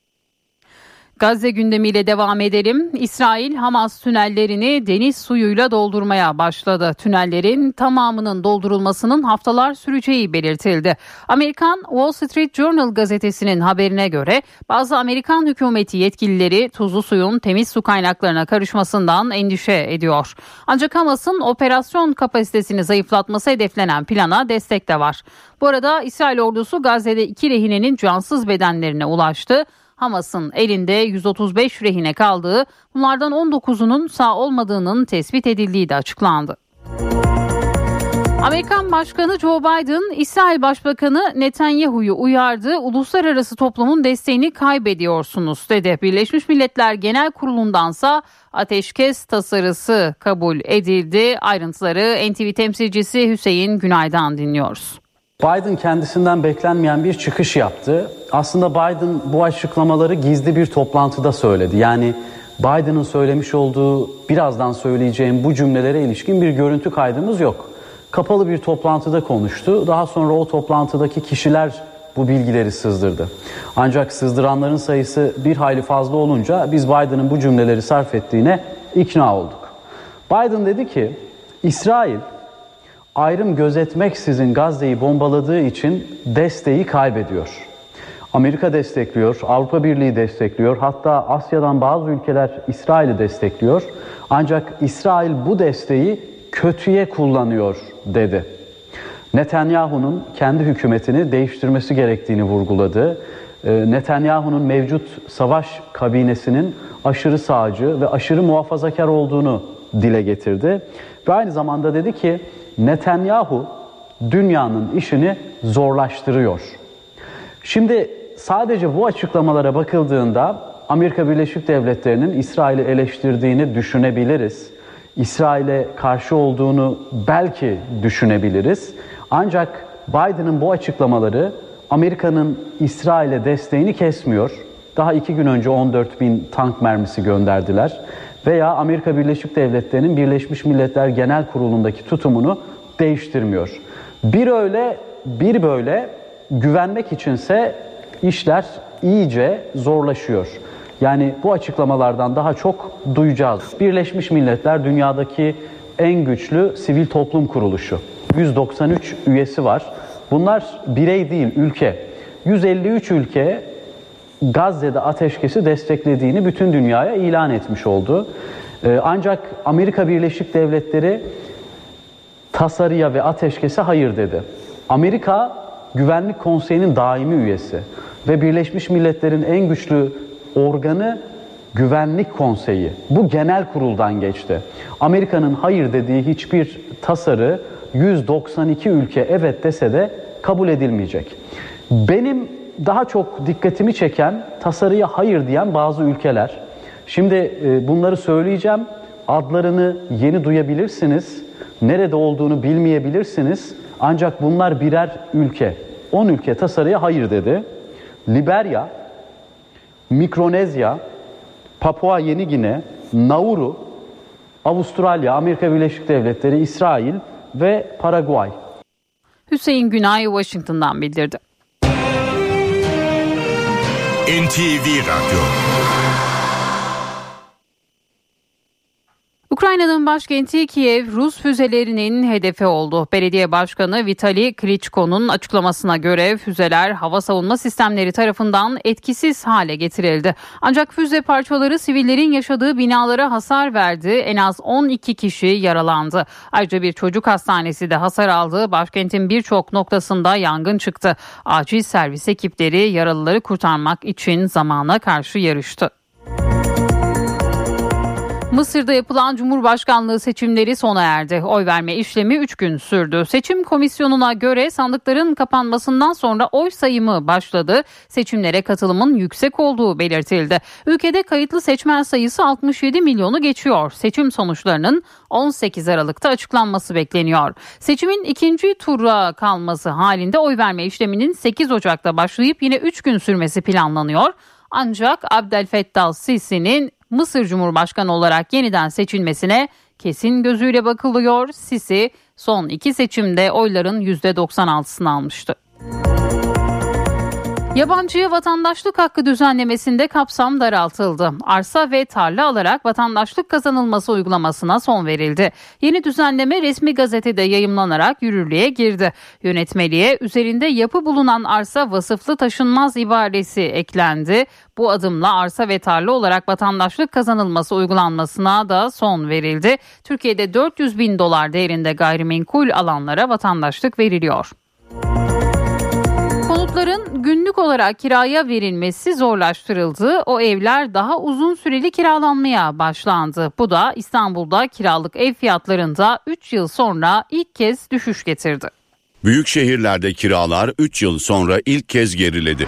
Gazze gündemiyle devam edelim. İsrail Hamas tünellerini deniz suyuyla doldurmaya başladı. Tünellerin tamamının doldurulmasının haftalar süreceği belirtildi. Amerikan Wall Street Journal gazetesinin haberine göre bazı Amerikan hükümeti yetkilileri tuzlu suyun temiz su kaynaklarına karışmasından endişe ediyor. Ancak Hamas'ın operasyon kapasitesini zayıflatması hedeflenen plana destek de var. Bu arada İsrail ordusu Gazze'de iki rehinenin cansız bedenlerine ulaştı. Hamas'ın elinde 135 rehine kaldığı, bunlardan 19'unun sağ olmadığının tespit edildiği de açıklandı. Amerikan Başkanı Joe Biden, İsrail Başbakanı Netanyahu'yu uyardı. Uluslararası toplumun desteğini kaybediyorsunuz dedi. Birleşmiş Milletler Genel Kurulu'ndansa ateşkes tasarısı kabul edildi. Ayrıntıları NTV temsilcisi Hüseyin Günay'dan dinliyoruz. Biden kendisinden beklenmeyen bir çıkış yaptı. Aslında Biden bu açıklamaları gizli bir toplantıda söyledi. Yani Biden'ın söylemiş olduğu birazdan söyleyeceğim bu cümlelere ilişkin bir görüntü kaydımız yok. Kapalı bir toplantıda konuştu. Daha sonra o toplantıdaki kişiler bu bilgileri sızdırdı. Ancak sızdıranların sayısı bir hayli fazla olunca biz Biden'ın bu cümleleri sarf ettiğine ikna olduk. Biden dedi ki İsrail ayrım gözetmeksizin Gazze'yi bombaladığı için desteği kaybediyor. Amerika destekliyor, Avrupa Birliği destekliyor, hatta Asya'dan bazı ülkeler İsrail'i destekliyor. Ancak İsrail bu desteği kötüye kullanıyor dedi. Netanyahu'nun kendi hükümetini değiştirmesi gerektiğini vurguladı. Ee, Netanyahu'nun mevcut savaş kabinesinin aşırı sağcı ve aşırı muhafazakar olduğunu dile getirdi. Ve aynı zamanda dedi ki Netanyahu dünyanın işini zorlaştırıyor. Şimdi sadece bu açıklamalara bakıldığında Amerika Birleşik Devletleri'nin İsrail'i eleştirdiğini düşünebiliriz. İsrail'e karşı olduğunu belki düşünebiliriz. Ancak Biden'ın bu açıklamaları Amerika'nın İsrail'e desteğini kesmiyor. Daha iki gün önce 14 bin tank mermisi gönderdiler. Veya Amerika Birleşik Devletleri'nin Birleşmiş Milletler Genel Kurulu'ndaki tutumunu değiştirmiyor. Bir öyle bir böyle güvenmek içinse işler iyice zorlaşıyor. Yani bu açıklamalardan daha çok duyacağız. Birleşmiş Milletler dünyadaki en güçlü sivil toplum kuruluşu. 193 üyesi var. Bunlar birey değil, ülke. 153 ülke Gazze'de ateşkesi desteklediğini bütün dünyaya ilan etmiş oldu. Ee, ancak Amerika Birleşik Devletleri tasarıya ve ateşkese hayır dedi. Amerika Güvenlik Konseyi'nin daimi üyesi ve Birleşmiş Milletler'in en güçlü organı Güvenlik Konseyi. Bu genel kuruldan geçti. Amerika'nın hayır dediği hiçbir tasarı 192 ülke evet dese de kabul edilmeyecek. Benim daha çok dikkatimi çeken tasarıya hayır diyen bazı ülkeler. Şimdi e, bunları söyleyeceğim. Adlarını yeni duyabilirsiniz. Nerede olduğunu bilmeyebilirsiniz. Ancak bunlar birer ülke. 10 ülke tasarıya hayır dedi. Liberya, Mikronezya, Papua Yeni Gine, Nauru, Avustralya, Amerika Birleşik Devletleri, İsrail ve Paraguay. Hüseyin Günay Washington'dan bildirdi. NTV Radyo Ukrayna'nın başkenti Kiev Rus füzelerinin hedefi oldu. Belediye Başkanı Vitali Klitschko'nun açıklamasına göre füzeler hava savunma sistemleri tarafından etkisiz hale getirildi. Ancak füze parçaları sivillerin yaşadığı binalara hasar verdi. En az 12 kişi yaralandı. Ayrıca bir çocuk hastanesi de hasar aldı. Başkentin birçok noktasında yangın çıktı. Acil servis ekipleri yaralıları kurtarmak için zamana karşı yarıştı. Mısır'da yapılan Cumhurbaşkanlığı seçimleri sona erdi. Oy verme işlemi 3 gün sürdü. Seçim komisyonuna göre sandıkların kapanmasından sonra oy sayımı başladı. Seçimlere katılımın yüksek olduğu belirtildi. Ülkede kayıtlı seçmen sayısı 67 milyonu geçiyor. Seçim sonuçlarının 18 Aralık'ta açıklanması bekleniyor. Seçimin ikinci tura kalması halinde oy verme işleminin 8 Ocak'ta başlayıp yine 3 gün sürmesi planlanıyor. Ancak Abdel Sisi'nin Mısır Cumhurbaşkanı olarak yeniden seçilmesine kesin gözüyle bakılıyor. Sisi son iki seçimde oyların %96'sını almıştı. Yabancıya vatandaşlık hakkı düzenlemesinde kapsam daraltıldı. Arsa ve tarla alarak vatandaşlık kazanılması uygulamasına son verildi. Yeni düzenleme resmi gazetede yayımlanarak yürürlüğe girdi. Yönetmeliğe üzerinde yapı bulunan arsa vasıflı taşınmaz ibaresi eklendi. Bu adımla arsa ve tarla olarak vatandaşlık kazanılması uygulanmasına da son verildi. Türkiye'de 400 bin dolar değerinde gayrimenkul alanlara vatandaşlık veriliyor. Konutların günlük olarak kiraya verilmesi zorlaştırıldı. O evler daha uzun süreli kiralanmaya başlandı. Bu da İstanbul'da kiralık ev fiyatlarında 3 yıl sonra ilk kez düşüş getirdi. Büyük şehirlerde kiralar 3 yıl sonra ilk kez geriledi.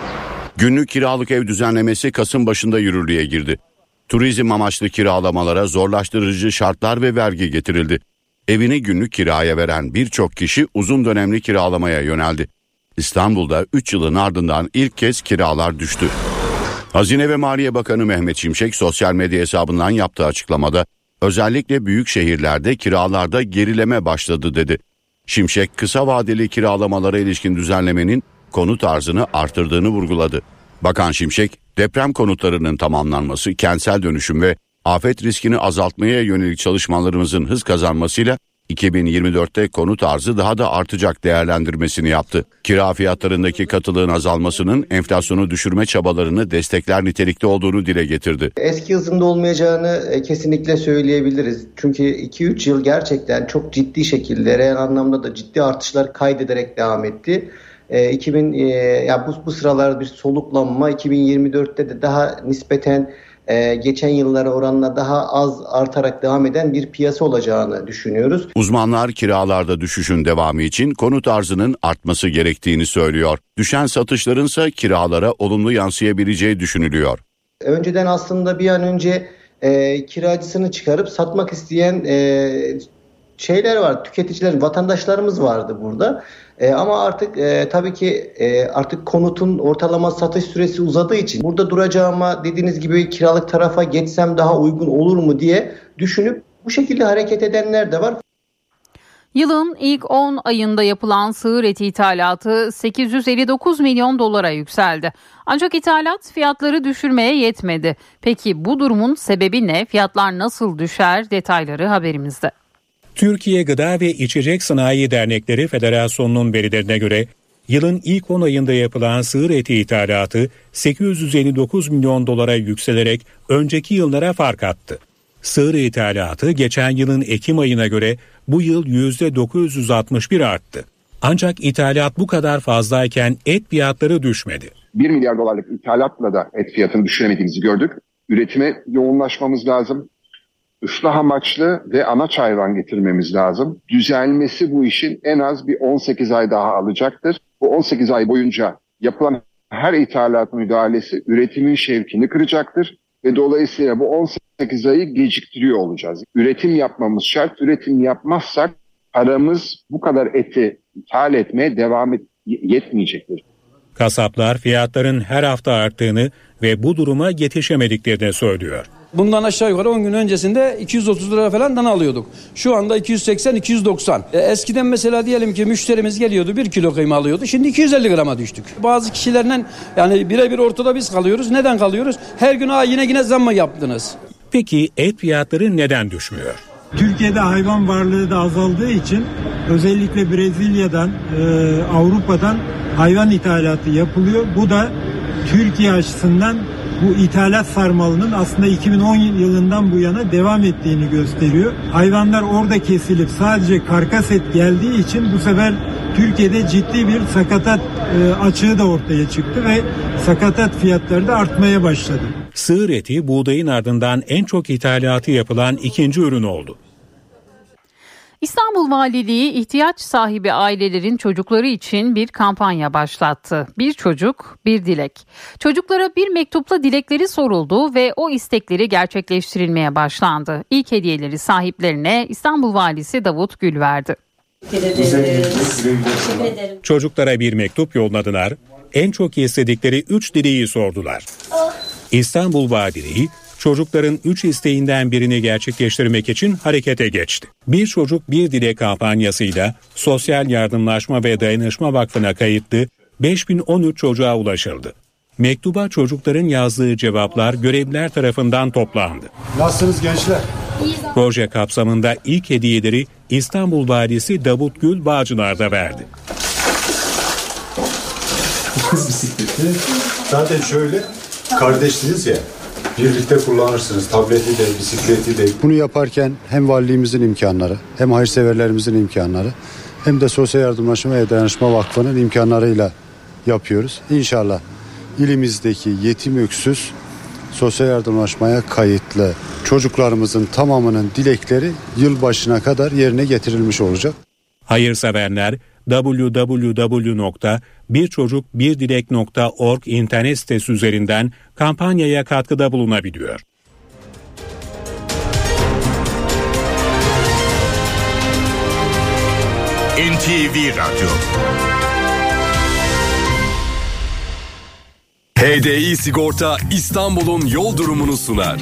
Günlük kiralık ev düzenlemesi Kasım başında yürürlüğe girdi. Turizm amaçlı kiralamalara zorlaştırıcı şartlar ve vergi getirildi. Evini günlük kiraya veren birçok kişi uzun dönemli kiralamaya yöneldi. İstanbul'da 3 yılın ardından ilk kez kiralar düştü. Hazine ve Maliye Bakanı Mehmet Şimşek sosyal medya hesabından yaptığı açıklamada özellikle büyük şehirlerde kiralarda gerileme başladı dedi. Şimşek kısa vadeli kiralamalara ilişkin düzenlemenin konut arzını artırdığını vurguladı. Bakan Şimşek deprem konutlarının tamamlanması, kentsel dönüşüm ve afet riskini azaltmaya yönelik çalışmalarımızın hız kazanmasıyla 2024'te konut arzı daha da artacak değerlendirmesini yaptı. Kira fiyatlarındaki katılığın azalmasının enflasyonu düşürme çabalarını destekler nitelikte olduğunu dile getirdi. Eski hızında olmayacağını e, kesinlikle söyleyebiliriz. Çünkü 2-3 yıl gerçekten çok ciddi şekilde reel anlamda da ciddi artışlar kaydederek devam etti. 2000 e, ya bu bu sıralar bir soluklanma 2024'te de daha nispeten e, geçen yıllara oranla daha az artarak devam eden bir piyasa olacağını düşünüyoruz. Uzmanlar kiralarda düşüşün devamı için konut arzının artması gerektiğini söylüyor. Düşen satışların ise kiralara olumlu yansıyabileceği düşünülüyor. Önceden aslında bir an önce e, kiracısını çıkarıp satmak isteyen e, şeyler var. Tüketiciler, vatandaşlarımız vardı burada. E, ama artık e, tabii ki e, artık konutun ortalama satış süresi uzadığı için burada duracağıma dediğiniz gibi kiralık tarafa geçsem daha uygun olur mu diye düşünüp bu şekilde hareket edenler de var. Yılın ilk 10 ayında yapılan sığır eti ithalatı 859 milyon dolara yükseldi. Ancak ithalat fiyatları düşürmeye yetmedi. Peki bu durumun sebebi ne? Fiyatlar nasıl düşer? Detayları haberimizde. Türkiye Gıda ve İçecek Sanayi Dernekleri Federasyonu'nun verilerine göre yılın ilk 10 ayında yapılan sığır eti ithalatı 859 milyon dolara yükselerek önceki yıllara fark attı. Sığır ithalatı geçen yılın Ekim ayına göre bu yıl %961 arttı. Ancak ithalat bu kadar fazlayken et fiyatları düşmedi. 1 milyar dolarlık ithalatla da et fiyatını düşüremediğimizi gördük. Üretime yoğunlaşmamız lazım ıslah amaçlı ve anaç hayvan getirmemiz lazım. Düzelmesi bu işin en az bir 18 ay daha alacaktır. Bu 18 ay boyunca yapılan her ithalat müdahalesi üretimin şevkini kıracaktır ve dolayısıyla bu 18 ayı geciktiriyor olacağız. Üretim yapmamız şart. Üretim yapmazsak paramız bu kadar eti ithal etmeye devam et yetmeyecektir. Kasaplar fiyatların her hafta arttığını ve bu duruma yetişemediklerini söylüyor. Bundan aşağı yukarı 10 gün öncesinde 230 lira falan dana alıyorduk. Şu anda 280-290. E, eskiden mesela diyelim ki müşterimiz geliyordu 1 kilo kıyma alıyordu. Şimdi 250 grama düştük. Bazı kişilerden yani birebir ortada biz kalıyoruz. Neden kalıyoruz? Her gün Aa, yine yine zam mı yaptınız? Peki et fiyatları neden düşmüyor? Türkiye'de hayvan varlığı da azaldığı için özellikle Brezilya'dan, e, Avrupa'dan hayvan ithalatı yapılıyor. Bu da Türkiye açısından bu ithalat sarmalının aslında 2010 yılından bu yana devam ettiğini gösteriyor. Hayvanlar orada kesilip sadece karkas et geldiği için bu sefer Türkiye'de ciddi bir sakatat e, açığı da ortaya çıktı ve sakatat fiyatları da artmaya başladı. Sığır eti buğdayın ardından en çok ithalatı yapılan ikinci ürün oldu. İstanbul Valiliği ihtiyaç sahibi ailelerin çocukları için bir kampanya başlattı. Bir çocuk, bir dilek. Çocuklara bir mektupla dilekleri soruldu ve o istekleri gerçekleştirilmeye başlandı. İlk hediyeleri sahiplerine İstanbul Valisi Davut Gül verdi. Çocuklara bir mektup yolladılar. En çok istedikleri üç dileği sordular. İstanbul Valiliği çocukların 3 isteğinden birini gerçekleştirmek için harekete geçti. Bir Çocuk Bir Dilek kampanyasıyla Sosyal Yardımlaşma ve Dayanışma Vakfı'na kayıtlı 5013 çocuğa ulaşıldı. Mektuba çocukların yazdığı cevaplar görevliler tarafından toplandı. Nasılsınız gençler? Proje kapsamında ilk hediyeleri İstanbul Valisi Davut Gül Bağcılar'da verdi. Kız bisikleti zaten şöyle kardeşsiniz ya birlikte kullanırsınız. Tableti de, bisikleti de. Bunu yaparken hem valiliğimizin imkanları, hem hayırseverlerimizin imkanları, hem de Sosyal Yardımlaşma ve Dayanışma Vakfı'nın imkanlarıyla yapıyoruz. İnşallah ilimizdeki yetim öksüz sosyal yardımlaşmaya kayıtlı çocuklarımızın tamamının dilekleri yılbaşına kadar yerine getirilmiş olacak. Hayırseverler www.birçocukbirdilek.org internet sitesi üzerinden kampanyaya katkıda bulunabiliyor. NTV Radyo HDI Sigorta İstanbul'un yol durumunu sunar.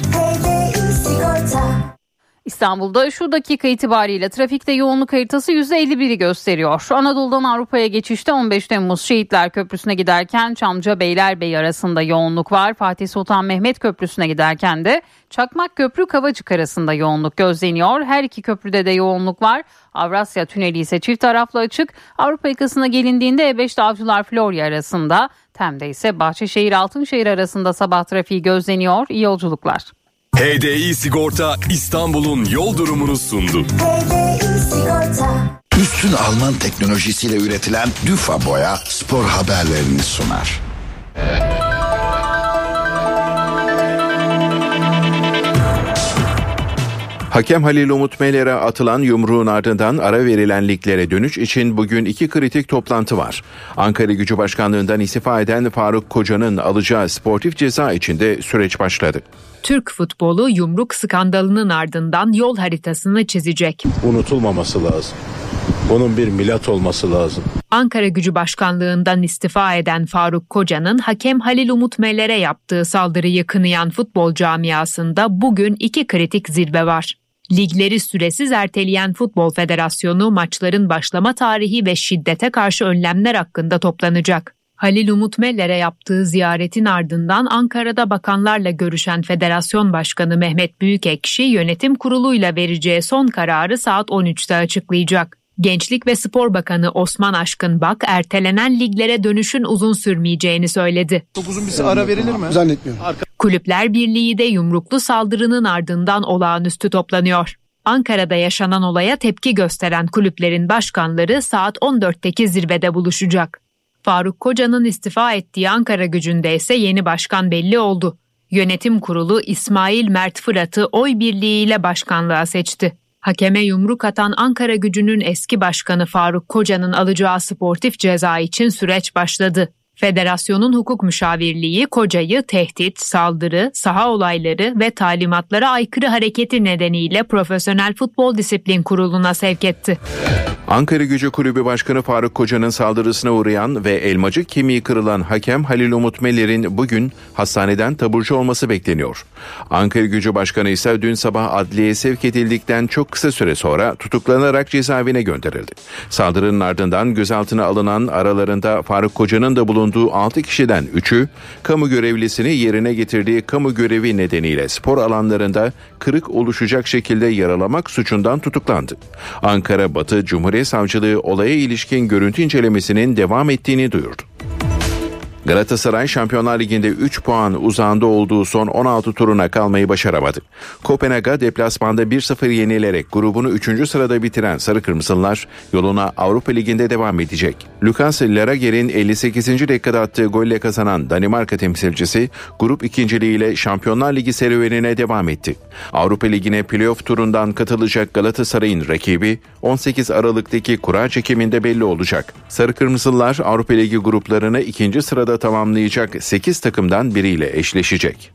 İstanbul'da şu dakika itibariyle trafikte yoğunluk haritası %51'i gösteriyor. Anadolu'dan Avrupa'ya geçişte 15 Temmuz Şehitler Köprüsü'ne giderken Çamca Beylerbeyi arasında yoğunluk var. Fatih Sultan Mehmet Köprüsü'ne giderken de Çakmak Köprü Kavacık arasında yoğunluk gözleniyor. Her iki köprüde de yoğunluk var. Avrasya Tüneli ise çift taraflı açık. Avrupa yakasına gelindiğinde E5'te Avcılar Florya arasında, Tem'de ise Bahçeşehir Altınşehir arasında sabah trafiği gözleniyor. İyi yolculuklar. HDI Sigorta İstanbul'un yol durumunu sundu. Üstün Alman teknolojisiyle üretilen Düfa Boya spor haberlerini sunar. Hakem Halil Umut Meler'e atılan yumruğun ardından ara verilen liglere dönüş için bugün iki kritik toplantı var. Ankara Gücü Başkanlığından istifa eden Faruk Koca'nın alacağı sportif ceza içinde süreç başladı. Türk futbolu yumruk skandalının ardından yol haritasını çizecek. Unutulmaması lazım. Bunun bir milat olması lazım. Ankara Gücü Başkanlığından istifa eden Faruk Koca'nın hakem Halil Umut Meler'e yaptığı saldırıyı kınayan futbol camiasında bugün iki kritik zirve var. Ligleri süresiz erteleyen Futbol Federasyonu maçların başlama tarihi ve şiddete karşı önlemler hakkında toplanacak. Halil Umut Meller'e yaptığı ziyaretin ardından Ankara'da bakanlarla görüşen Federasyon Başkanı Mehmet Büyükekşi yönetim kuruluyla vereceği son kararı saat 13'te açıklayacak. Gençlik ve Spor Bakanı Osman Aşkın Bak ertelenen liglere dönüşün uzun sürmeyeceğini söyledi. Çok uzun bir ara verilir mi? Zannetmiyorum. Kulüpler Birliği de yumruklu saldırının ardından olağanüstü toplanıyor. Ankara'da yaşanan olaya tepki gösteren kulüplerin başkanları saat 14'teki zirvede buluşacak. Faruk Koca'nın istifa ettiği Ankara gücünde ise yeni başkan belli oldu. Yönetim kurulu İsmail Mert Fırat'ı oy birliğiyle başkanlığa seçti. Hakeme yumruk atan Ankara gücünün eski başkanı Faruk Koca'nın alacağı sportif ceza için süreç başladı. Federasyonun hukuk müşavirliği Koca'yı tehdit, saldırı, saha olayları ve talimatlara aykırı hareketi nedeniyle Profesyonel Futbol Disiplin Kurulu'na sevk etti. Ankara Gücü Kulübü Başkanı Faruk Koca'nın saldırısına uğrayan ve elmacık kemiği kırılan hakem Halil Umut Meler'in bugün hastaneden taburcu olması bekleniyor. Ankara Gücü Başkanı ise dün sabah adliyeye sevk edildikten çok kısa süre sonra tutuklanarak cezaevine gönderildi. Saldırının ardından gözaltına alınan aralarında Faruk Koca'nın da bulunduğu 6 kişiden 3'ü kamu görevlisini yerine getirdiği kamu görevi nedeniyle spor alanlarında kırık oluşacak şekilde yaralamak suçundan tutuklandı. Ankara Batı Cumhuriyet Savcılığı olaya ilişkin görüntü incelemesinin devam ettiğini duyurdu. Galatasaray Şampiyonlar Ligi'nde 3 puan uzağında olduğu son 16 turuna kalmayı başaramadı. Kopenhag'a deplasmanda 1-0 yenilerek grubunu 3. sırada bitiren Sarı Kırmızılar yoluna Avrupa Ligi'nde devam edecek. Lukas Larager'in 58. dakikada attığı golle kazanan Danimarka temsilcisi grup ikinciliğiyle Şampiyonlar Ligi serüvenine devam etti. Avrupa Ligi'ne playoff turundan katılacak Galatasaray'ın rakibi 18 Aralık'taki kura çekiminde belli olacak. Sarı Kırmızılar Avrupa Ligi gruplarını ikinci sırada tamamlayacak 8 takımdan biriyle eşleşecek.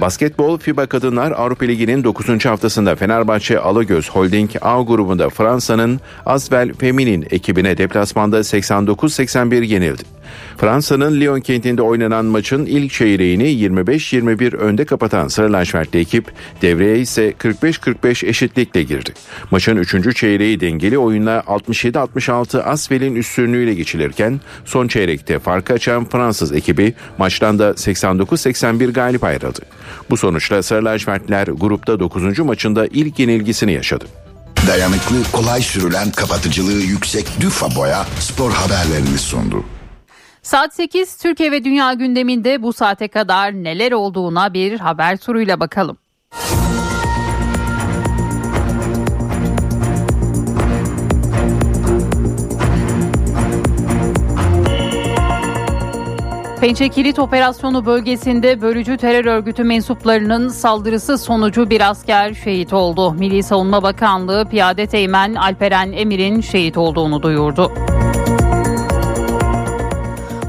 Basketbol FIBA Kadınlar Avrupa Ligi'nin 9. haftasında Fenerbahçe Alagöz Holding A grubunda Fransa'nın Asvel Feminin ekibine deplasmanda 89-81 yenildi. Fransa'nın Lyon kentinde oynanan maçın ilk çeyreğini 25-21 önde kapatan Sarı lacivertli ekip devreye ise 45-45 eşitlikle girdi. Maçın 3. çeyreği dengeli oyunla 67-66 Asvel'in üstünlüğüyle geçilirken son çeyrekte farkı açan Fransız ekibi maçtan da 89-81 galip ayrıldı. Bu sonuçla Sarı lacivertliler grupta 9. maçında ilk yenilgisini yaşadı. Dayanıklı, kolay sürülen, kapatıcılığı yüksek Düfa Boya spor haberlerini sundu. Saat 8 Türkiye ve Dünya gündeminde bu saate kadar neler olduğuna bir haber turuyla bakalım. Pençe Kilit Operasyonu bölgesinde bölücü terör örgütü mensuplarının saldırısı sonucu bir asker şehit oldu. Milli Savunma Bakanlığı Piyade Teğmen Alperen Emir'in şehit olduğunu duyurdu.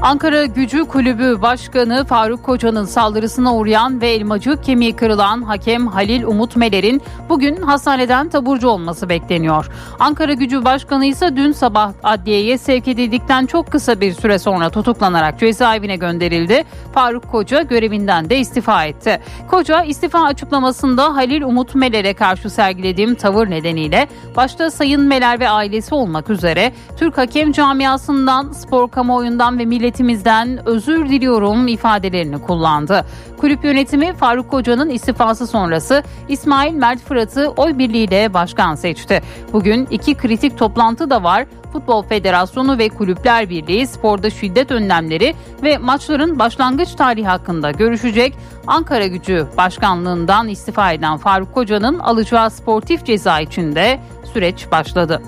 Ankara Gücü Kulübü Başkanı Faruk Koca'nın saldırısına uğrayan ve elmacık kemiği kırılan hakem Halil Umut Meler'in bugün hastaneden taburcu olması bekleniyor. Ankara Gücü Başkanı ise dün sabah adliyeye sevk edildikten çok kısa bir süre sonra tutuklanarak cezaevine gönderildi. Faruk Koca görevinden de istifa etti. Koca istifa açıklamasında Halil Umut Meler'e karşı sergilediğim tavır nedeniyle başta Sayın Meler ve ailesi olmak üzere Türk hakem camiasından, spor kamuoyundan ve millet milletimizden özür diliyorum ifadelerini kullandı. Kulüp yönetimi Faruk Koca'nın istifası sonrası İsmail Mert Fırat'ı oy birliğiyle başkan seçti. Bugün iki kritik toplantı da var. Futbol Federasyonu ve Kulüpler Birliği sporda şiddet önlemleri ve maçların başlangıç tarihi hakkında görüşecek. Ankara Gücü Başkanlığından istifa eden Faruk Koca'nın alacağı sportif ceza için de süreç başladı.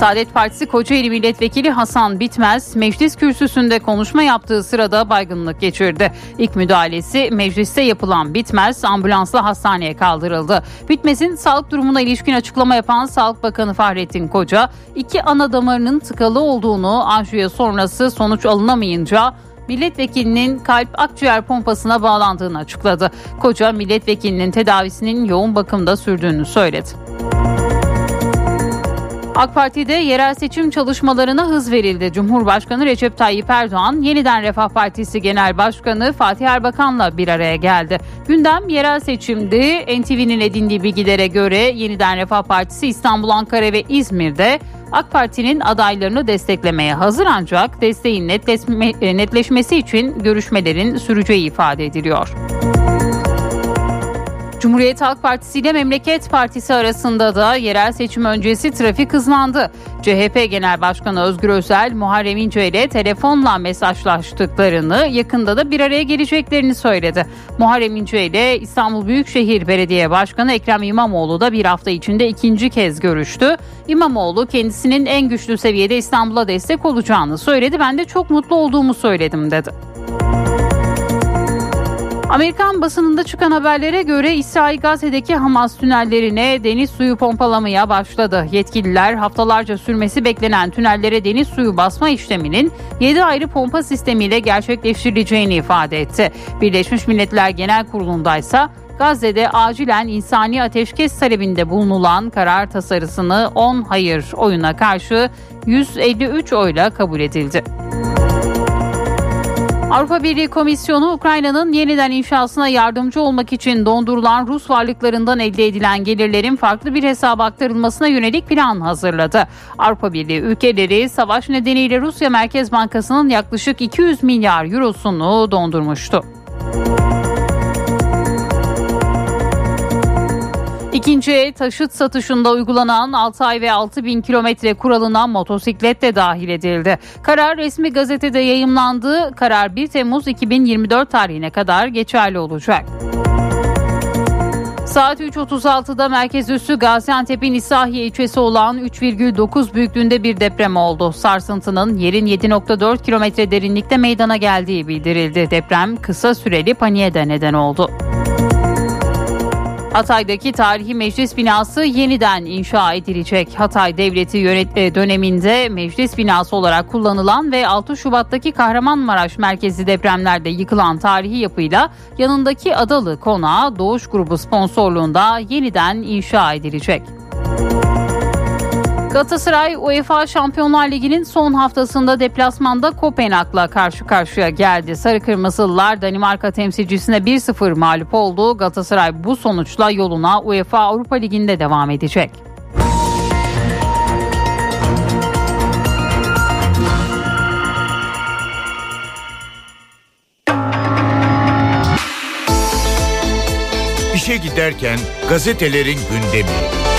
Saadet Partisi Kocaeli Milletvekili Hasan Bitmez meclis kürsüsünde konuşma yaptığı sırada baygınlık geçirdi. İlk müdahalesi mecliste yapılan Bitmez ambulansla hastaneye kaldırıldı. Bitmez'in sağlık durumuna ilişkin açıklama yapan Sağlık Bakanı Fahrettin Koca iki ana damarının tıkalı olduğunu anjiyo sonrası sonuç alınamayınca milletvekilinin kalp akciğer pompasına bağlandığını açıkladı. Koca milletvekilinin tedavisinin yoğun bakımda sürdüğünü söyledi. AK Parti'de yerel seçim çalışmalarına hız verildi. Cumhurbaşkanı Recep Tayyip Erdoğan yeniden Refah Partisi Genel Başkanı Fatih Erbakan'la bir araya geldi. Gündem yerel seçimdi. NTV'nin edindiği bilgilere göre yeniden Refah Partisi İstanbul, Ankara ve İzmir'de AK Parti'nin adaylarını desteklemeye hazır ancak desteğin netleşmesi için görüşmelerin süreceği ifade ediliyor. Cumhuriyet Halk Partisi ile Memleket Partisi arasında da yerel seçim öncesi trafik hızlandı. CHP Genel Başkanı Özgür Özel, Muharrem İnce ile telefonla mesajlaştıklarını, yakında da bir araya geleceklerini söyledi. Muharrem İnce ile İstanbul Büyükşehir Belediye Başkanı Ekrem İmamoğlu da bir hafta içinde ikinci kez görüştü. İmamoğlu kendisinin en güçlü seviyede İstanbul'a destek olacağını söyledi. Ben de çok mutlu olduğumu söyledim dedi. Amerikan basınında çıkan haberlere göre İsrail Gazze'deki Hamas tünellerine deniz suyu pompalamaya başladı. Yetkililer haftalarca sürmesi beklenen tünellere deniz suyu basma işleminin 7 ayrı pompa sistemiyle gerçekleştirileceğini ifade etti. Birleşmiş Milletler Genel Kurulu'nda ise Gazze'de acilen insani ateşkes talebinde bulunulan karar tasarısını 10 hayır oyuna karşı 153 oyla kabul edildi. Avrupa Birliği Komisyonu Ukrayna'nın yeniden inşasına yardımcı olmak için dondurulan Rus varlıklarından elde edilen gelirlerin farklı bir hesaba aktarılmasına yönelik plan hazırladı. Avrupa Birliği ülkeleri savaş nedeniyle Rusya Merkez Bankası'nın yaklaşık 200 milyar eurosunu dondurmuştu. İkinci el taşıt satışında uygulanan 6 ay ve 6 bin kilometre kuralına motosiklet de dahil edildi. Karar resmi gazetede yayımlandı. Karar 1 Temmuz 2024 tarihine kadar geçerli olacak. Saat 3.36'da merkez üssü Gaziantep'in İsahiye ilçesi olan 3,9 büyüklüğünde bir deprem oldu. Sarsıntının yerin 7.4 kilometre derinlikte meydana geldiği bildirildi. Deprem kısa süreli paniğe de neden oldu. Hatay'daki tarihi meclis binası yeniden inşa edilecek. Hatay Devleti yönet döneminde meclis binası olarak kullanılan ve 6 Şubat'taki Kahramanmaraş merkezi depremlerde yıkılan tarihi yapıyla yanındaki Adalı Konağı Doğuş Grubu sponsorluğunda yeniden inşa edilecek. Galatasaray UEFA Şampiyonlar Ligi'nin son haftasında deplasmanda Kopenhag'la karşı karşıya geldi. Sarı Kırmızılılar Danimarka temsilcisine 1-0 mağlup oldu. Galatasaray bu sonuçla yoluna UEFA Avrupa Ligi'nde devam edecek. İşe giderken gazetelerin gündemi.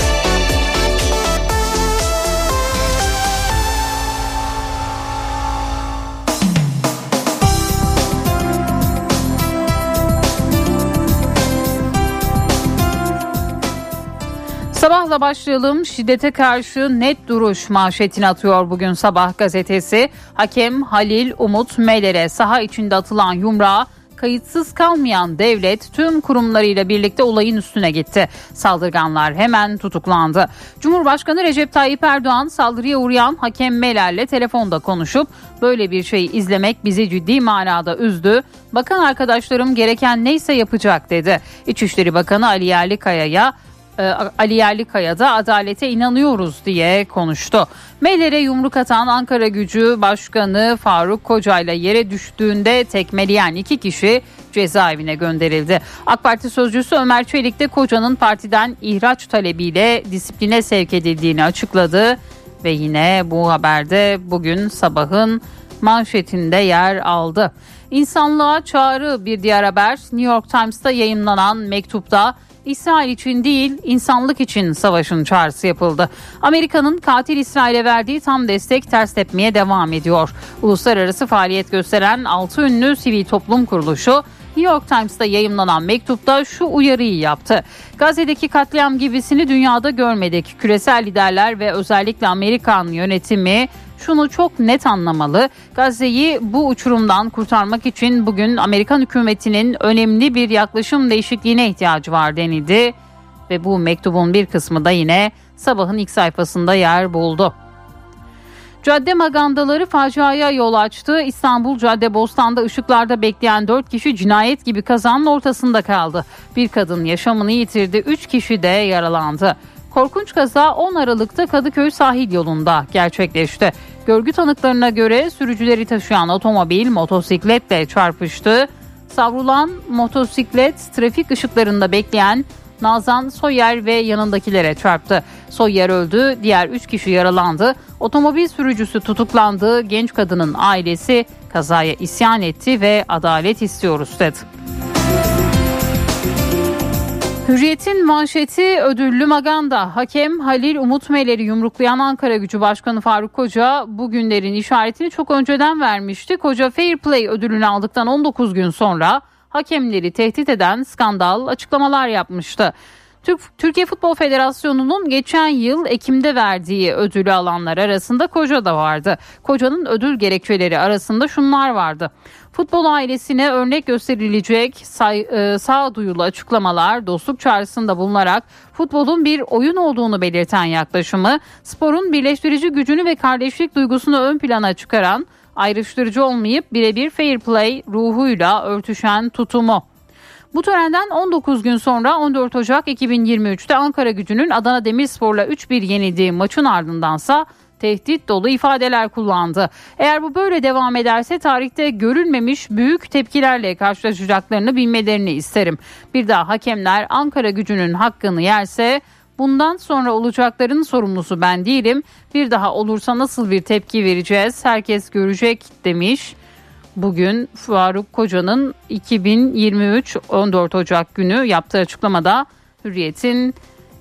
Sabahla başlayalım. Şiddete karşı net duruş manşetini atıyor bugün sabah gazetesi. Hakem Halil Umut Meler'e saha içinde atılan yumruğa kayıtsız kalmayan devlet tüm kurumlarıyla birlikte olayın üstüne gitti. Saldırganlar hemen tutuklandı. Cumhurbaşkanı Recep Tayyip Erdoğan saldırıya uğrayan hakem Meler'le telefonda konuşup böyle bir şeyi izlemek bizi ciddi manada üzdü. Bakan arkadaşlarım gereken neyse yapacak dedi. İçişleri Bakanı Ali Yerlikaya'ya Ali Yerlikaya da adalete inanıyoruz diye konuştu. Meller'e yumruk atan Ankara Gücü Başkanı Faruk Koca ile yere düştüğünde tekmeleyen iki kişi cezaevine gönderildi. AK Parti sözcüsü Ömer Çelik de Koca'nın partiden ihraç talebiyle disipline sevk edildiğini açıkladı ve yine bu haberde bugün sabahın manşetinde yer aldı. İnsanlığa çağrı bir diğer haber New York Times'ta yayınlanan mektupta İsrail için değil insanlık için savaşın çağrısı yapıldı. Amerika'nın katil İsrail'e verdiği tam destek ters tepmeye devam ediyor. Uluslararası faaliyet gösteren 6 ünlü sivil toplum kuruluşu New York Times'ta yayımlanan mektupta şu uyarıyı yaptı. Gazze'deki katliam gibisini dünyada görmedik. Küresel liderler ve özellikle Amerikan yönetimi şunu çok net anlamalı. Gazze'yi bu uçurumdan kurtarmak için bugün Amerikan hükümetinin önemli bir yaklaşım değişikliğine ihtiyacı var denildi. Ve bu mektubun bir kısmı da yine sabahın ilk sayfasında yer buldu. Cadde magandaları faciaya yol açtı. İstanbul Cadde Bostan'da ışıklarda bekleyen 4 kişi cinayet gibi kazanın ortasında kaldı. Bir kadın yaşamını yitirdi, 3 kişi de yaralandı. Korkunç kaza 10 Aralık'ta Kadıköy sahil yolunda gerçekleşti. Görgü tanıklarına göre sürücüleri taşıyan otomobil motosikletle çarpıştı. Savrulan motosiklet trafik ışıklarında bekleyen Nazan Soyer ve yanındakilere çarptı. Soyer öldü, diğer 3 kişi yaralandı. Otomobil sürücüsü tutuklandı. Genç kadının ailesi kazaya isyan etti ve adalet istiyoruz dedi. Hürriyet'in manşeti ödüllü maganda. Hakem Halil Umut Meler'i yumruklayan Ankara Gücü Başkanı Faruk Koca bugünlerin işaretini çok önceden vermişti. Koca Fair Play ödülünü aldıktan 19 gün sonra hakemleri tehdit eden skandal açıklamalar yapmıştı. Türkiye Futbol Federasyonu'nun geçen yıl Ekim'de verdiği ödülü alanlar arasında Koca da vardı. Koca'nın ödül gerekçeleri arasında şunlar vardı. Futbol ailesine örnek gösterilecek say, e, sağduyulu açıklamalar, dostluk çağrısında bulunarak futbolun bir oyun olduğunu belirten yaklaşımı, sporun birleştirici gücünü ve kardeşlik duygusunu ön plana çıkaran, ayrıştırıcı olmayıp birebir fair play ruhuyla örtüşen tutumu. Bu törenden 19 gün sonra 14 Ocak 2023'te Ankara gücünün Adana Demirspor'la 3-1 yenildiği maçın ardındansa tehdit dolu ifadeler kullandı. Eğer bu böyle devam ederse tarihte görülmemiş büyük tepkilerle karşılaşacaklarını bilmelerini isterim. Bir daha hakemler Ankara gücünün hakkını yerse Bundan sonra olacakların sorumlusu ben değilim. Bir daha olursa nasıl bir tepki vereceğiz herkes görecek demiş. Bugün Faruk Koca'nın 2023 14 Ocak günü yaptığı açıklamada Hürriyet'in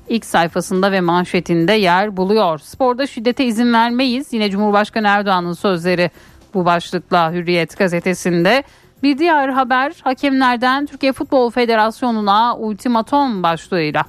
ilk sayfasında ve manşetinde yer buluyor. Sporda şiddete izin vermeyiz. Yine Cumhurbaşkanı Erdoğan'ın sözleri bu başlıkla Hürriyet gazetesinde. Bir diğer haber hakemlerden Türkiye Futbol Federasyonu'na ultimatom başlığıyla.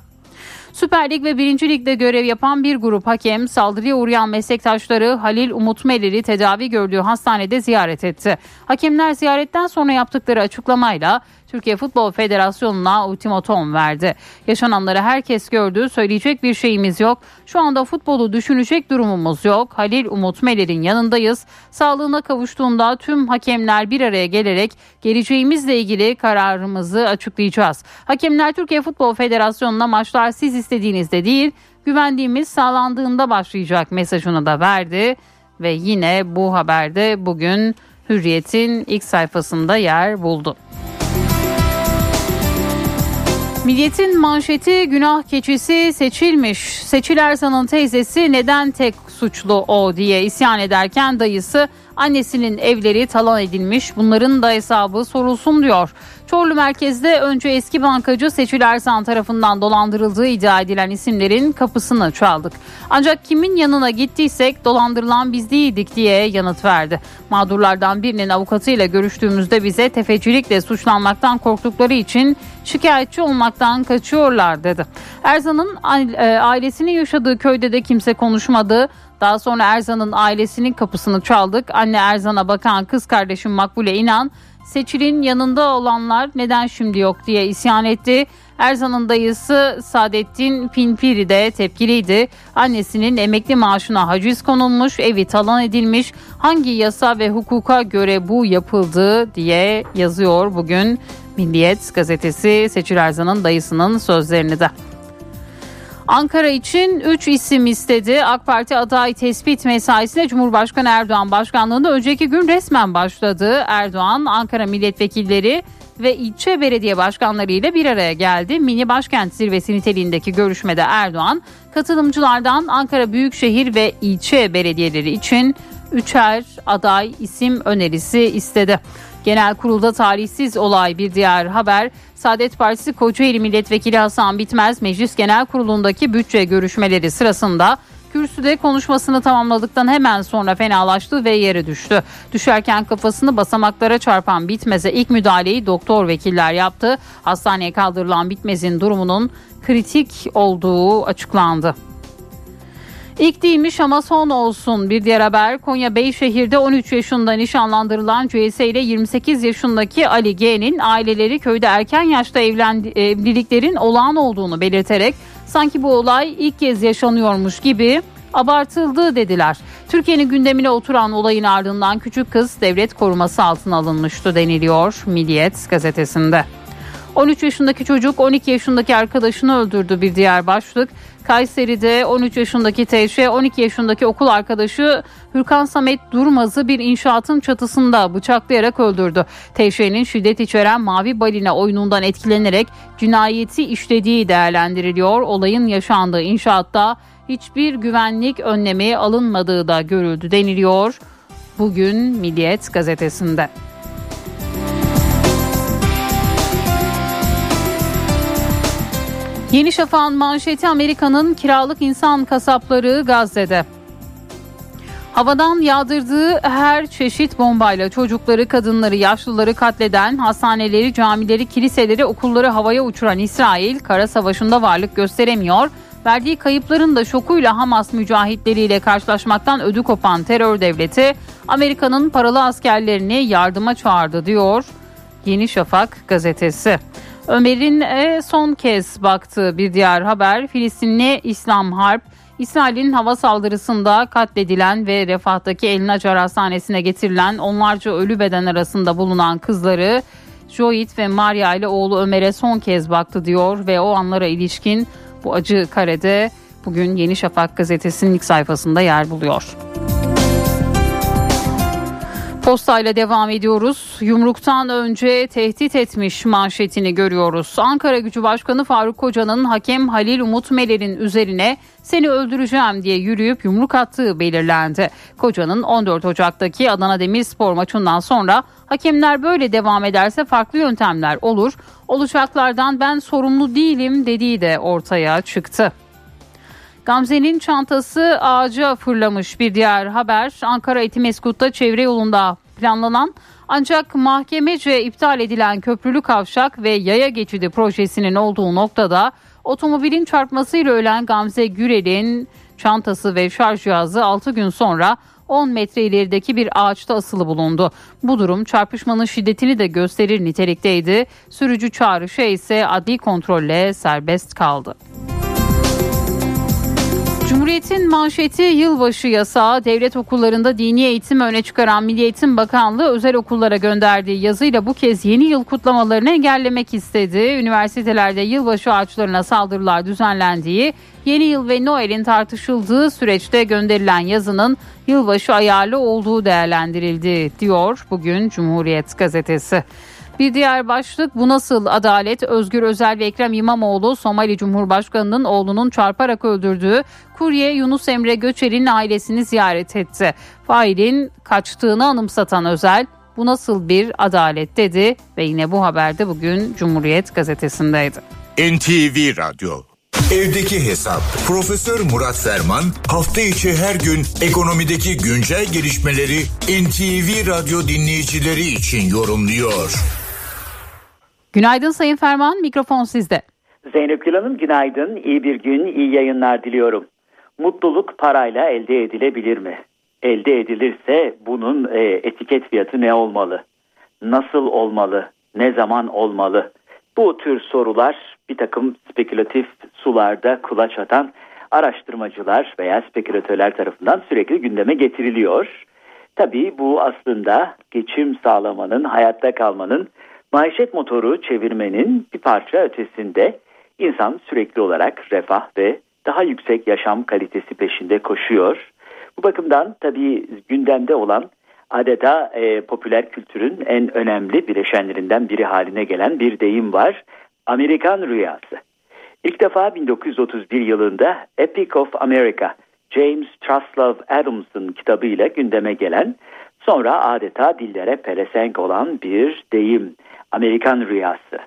Süper Lig ve 1. Lig'de görev yapan bir grup hakem saldırıya uğrayan meslektaşları Halil Umut Melir'i tedavi gördüğü hastanede ziyaret etti. Hakemler ziyaretten sonra yaptıkları açıklamayla Türkiye Futbol Federasyonu'na ultimatom verdi. Yaşananları herkes gördü. Söyleyecek bir şeyimiz yok. Şu anda futbolu düşünecek durumumuz yok. Halil Umut Meler'in yanındayız. Sağlığına kavuştuğunda tüm hakemler bir araya gelerek geleceğimizle ilgili kararımızı açıklayacağız. Hakemler Türkiye Futbol Federasyonu'na maçlar siz istediğinizde değil, güvendiğimiz sağlandığında başlayacak mesajını da verdi ve yine bu haberde bugün Hürriyet'in ilk sayfasında yer buldu. Milliyetin manşeti günah keçisi seçilmiş. Seçil Erzan'ın teyzesi neden tek suçlu o diye isyan ederken dayısı annesinin evleri talan edilmiş bunların da hesabı sorulsun diyor. Çorlu merkezde önce eski bankacı Seçil Erzan tarafından dolandırıldığı iddia edilen isimlerin kapısını çaldık. Ancak kimin yanına gittiysek dolandırılan biz değildik diye yanıt verdi. Mağdurlardan birinin avukatıyla görüştüğümüzde bize tefecilikle suçlanmaktan korktukları için şikayetçi olmaktan kaçıyorlar dedi. Erzan'ın e, ailesinin yaşadığı köyde de kimse konuşmadı. Daha sonra Erzan'ın ailesinin kapısını çaldık. Anne Erzan'a bakan kız kardeşim Makbule İnan Seçil'in yanında olanlar neden şimdi yok diye isyan etti. Erzan'ın dayısı Saadettin Pinpiri de tepkiliydi. Annesinin emekli maaşına haciz konulmuş, evi talan edilmiş. Hangi yasa ve hukuka göre bu yapıldı diye yazıyor bugün Milliyet gazetesi Seçil Erzan'ın dayısının sözlerini de. Ankara için 3 isim istedi. AK Parti aday tespit mesaisine Cumhurbaşkanı Erdoğan başkanlığında önceki gün resmen başladı. Erdoğan, Ankara milletvekilleri ve ilçe belediye başkanları ile bir araya geldi. Mini başkent zirvesi niteliğindeki görüşmede Erdoğan, katılımcılardan Ankara Büyükşehir ve ilçe belediyeleri için üçer aday isim önerisi istedi. Genel kurulda talihsiz olay bir diğer haber. Saadet Partisi Kocaeli Milletvekili Hasan Bitmez Meclis Genel Kurulu'ndaki bütçe görüşmeleri sırasında kürsüde konuşmasını tamamladıktan hemen sonra fenalaştı ve yere düştü. Düşerken kafasını basamaklara çarpan Bitmez'e ilk müdahaleyi doktor vekiller yaptı. Hastaneye kaldırılan Bitmez'in durumunun kritik olduğu açıklandı. İlk değilmiş ama son olsun. Bir diğer haber Konya Beyşehir'de 13 yaşında nişanlandırılan CS ile 28 yaşındaki Ali G'nin aileleri köyde erken yaşta evlendi, evliliklerin olağan olduğunu belirterek sanki bu olay ilk kez yaşanıyormuş gibi abartıldı dediler. Türkiye'nin gündemine oturan olayın ardından küçük kız devlet koruması altına alınmıştı deniliyor Milliyet gazetesinde. 13 yaşındaki çocuk 12 yaşındaki arkadaşını öldürdü bir diğer başlık. Kayseri'de 13 yaşındaki TŞ 12 yaşındaki okul arkadaşı Hürkan Samet Durmaz'ı bir inşaatın çatısında bıçaklayarak öldürdü. TŞ'nin şiddet içeren mavi balina oyunundan etkilenerek cinayeti işlediği değerlendiriliyor. Olayın yaşandığı inşaatta hiçbir güvenlik önlemi alınmadığı da görüldü deniliyor. Bugün Milliyet gazetesinde. Yeni Şafak'ın manşeti Amerika'nın kiralık insan kasapları Gazze'de. Havadan yağdırdığı her çeşit bombayla çocukları, kadınları, yaşlıları katleden, hastaneleri, camileri, kiliseleri, okulları havaya uçuran İsrail kara savaşında varlık gösteremiyor. Verdiği kayıpların da şokuyla Hamas mücahitleriyle karşılaşmaktan ödü kopan terör devleti Amerika'nın paralı askerlerini yardıma çağırdı diyor Yeni Şafak gazetesi. Ömer'in e, son kez baktığı bir diğer haber Filistinli İslam Harp İsrail'in hava saldırısında katledilen ve Refah'taki El Nacar Hastanesi'ne getirilen onlarca ölü beden arasında bulunan kızları Joit ve Maria ile oğlu Ömer'e son kez baktı diyor ve o anlara ilişkin bu acı karede bugün Yeni Şafak gazetesinin ilk sayfasında yer buluyor. Postayla devam ediyoruz. Yumruktan önce tehdit etmiş manşetini görüyoruz. Ankara Gücü Başkanı Faruk Koca'nın hakem Halil Umut Meler'in üzerine seni öldüreceğim diye yürüyüp yumruk attığı belirlendi. Koca'nın 14 Ocak'taki Adana Demirspor maçından sonra hakemler böyle devam ederse farklı yöntemler olur. Olacaklardan ben sorumlu değilim dediği de ortaya çıktı. Gamze'nin çantası ağaca fırlamış bir diğer haber. Ankara Etimeskut'ta çevre yolunda planlanan ancak mahkemece iptal edilen köprülü kavşak ve yaya geçidi projesinin olduğu noktada otomobilin çarpmasıyla ölen Gamze Gürel'in çantası ve şarj cihazı 6 gün sonra 10 metre ilerideki bir ağaçta asılı bulundu. Bu durum çarpışmanın şiddetini de gösterir nitelikteydi. Sürücü çağrışı ise adli kontrolle serbest kaldı. Cumhuriyet'in manşeti yılbaşı yasağı devlet okullarında dini eğitim öne çıkaran Milli Eğitim Bakanlığı özel okullara gönderdiği yazıyla bu kez yeni yıl kutlamalarını engellemek istedi. Üniversitelerde yılbaşı ağaçlarına saldırılar düzenlendiği, yeni yıl ve Noel'in tartışıldığı süreçte gönderilen yazının yılbaşı ayarlı olduğu değerlendirildi diyor bugün Cumhuriyet gazetesi. Bir diğer başlık bu nasıl adalet? Özgür Özel ve Ekrem İmamoğlu Somali Cumhurbaşkanı'nın oğlunun çarparak öldürdüğü kurye Yunus Emre Göçer'in ailesini ziyaret etti. Failin kaçtığını anımsatan Özel bu nasıl bir adalet dedi ve yine bu haberde bugün Cumhuriyet gazetesindeydi. NTV Radyo Evdeki Hesap Profesör Murat Ferman hafta içi her gün ekonomideki güncel gelişmeleri NTV Radyo dinleyicileri için yorumluyor. Günaydın Sayın Ferman, mikrofon sizde. Zeynep Gül Hanım günaydın, iyi bir gün, iyi yayınlar diliyorum. Mutluluk parayla elde edilebilir mi? Elde edilirse bunun e, etiket fiyatı ne olmalı? Nasıl olmalı? Ne zaman olmalı? Bu tür sorular bir takım spekülatif sularda kulaç atan araştırmacılar veya spekülatörler tarafından sürekli gündeme getiriliyor. Tabii bu aslında geçim sağlamanın, hayatta kalmanın, maişet motoru çevirmenin bir parça ötesinde insan sürekli olarak refah ve daha yüksek yaşam kalitesi peşinde koşuyor. Bu bakımdan tabii gündemde olan adeta e, popüler kültürün en önemli bileşenlerinden biri haline gelen bir deyim var. Amerikan rüyası. İlk defa 1931 yılında Epic of America, James Truslove Adams'ın kitabıyla gündeme gelen, sonra adeta dillere pelesenk olan bir deyim. Amerikan rüyası.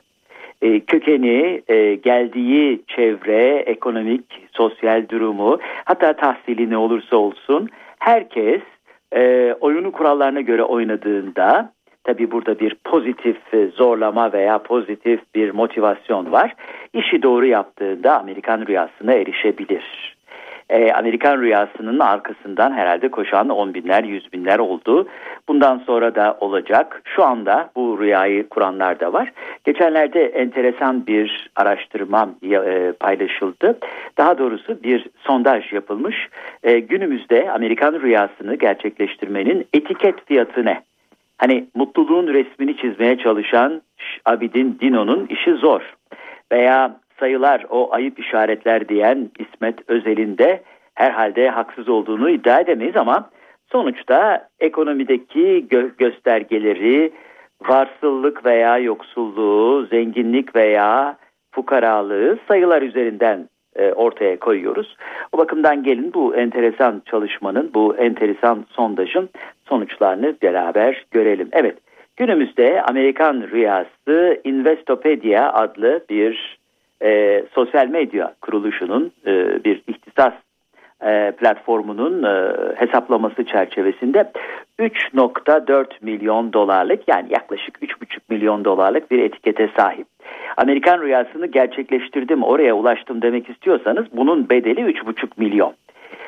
E, kökeni, e, geldiği çevre, ekonomik, sosyal durumu, hatta tahsili ne olursa olsun herkes e, oyunu kurallarına göre oynadığında tabi burada bir pozitif zorlama veya pozitif bir motivasyon var. İşi doğru yaptığında Amerikan rüyasına erişebilir. E, Amerikan rüyasının arkasından herhalde koşan on binler, yüz binler oldu. Bundan sonra da olacak. Şu anda bu rüyayı kuranlar da var. Geçenlerde enteresan bir araştırma e, paylaşıldı. Daha doğrusu bir sondaj yapılmış. E, günümüzde Amerikan rüyasını gerçekleştirmenin etiket fiyatı ne? Hani mutluluğun resmini çizmeye çalışan Abidin Dino'nun işi zor. Veya sayılar o ayıp işaretler diyen İsmet Özel'in de herhalde haksız olduğunu iddia edemeyiz ama sonuçta ekonomideki gö göstergeleri varsıllık veya yoksulluğu, zenginlik veya fukaralığı sayılar üzerinden e, ortaya koyuyoruz. O bakımdan gelin bu enteresan çalışmanın, bu enteresan sondajın sonuçlarını beraber görelim. Evet, günümüzde Amerikan rüyası Investopedia adlı bir e, sosyal medya kuruluşunun e, bir ihtisas e, platformunun e, hesaplaması çerçevesinde 3.4 milyon dolarlık yani yaklaşık 3.5 milyon dolarlık bir etikete sahip. Amerikan rüyasını gerçekleştirdim oraya ulaştım demek istiyorsanız bunun bedeli 3.5 milyon.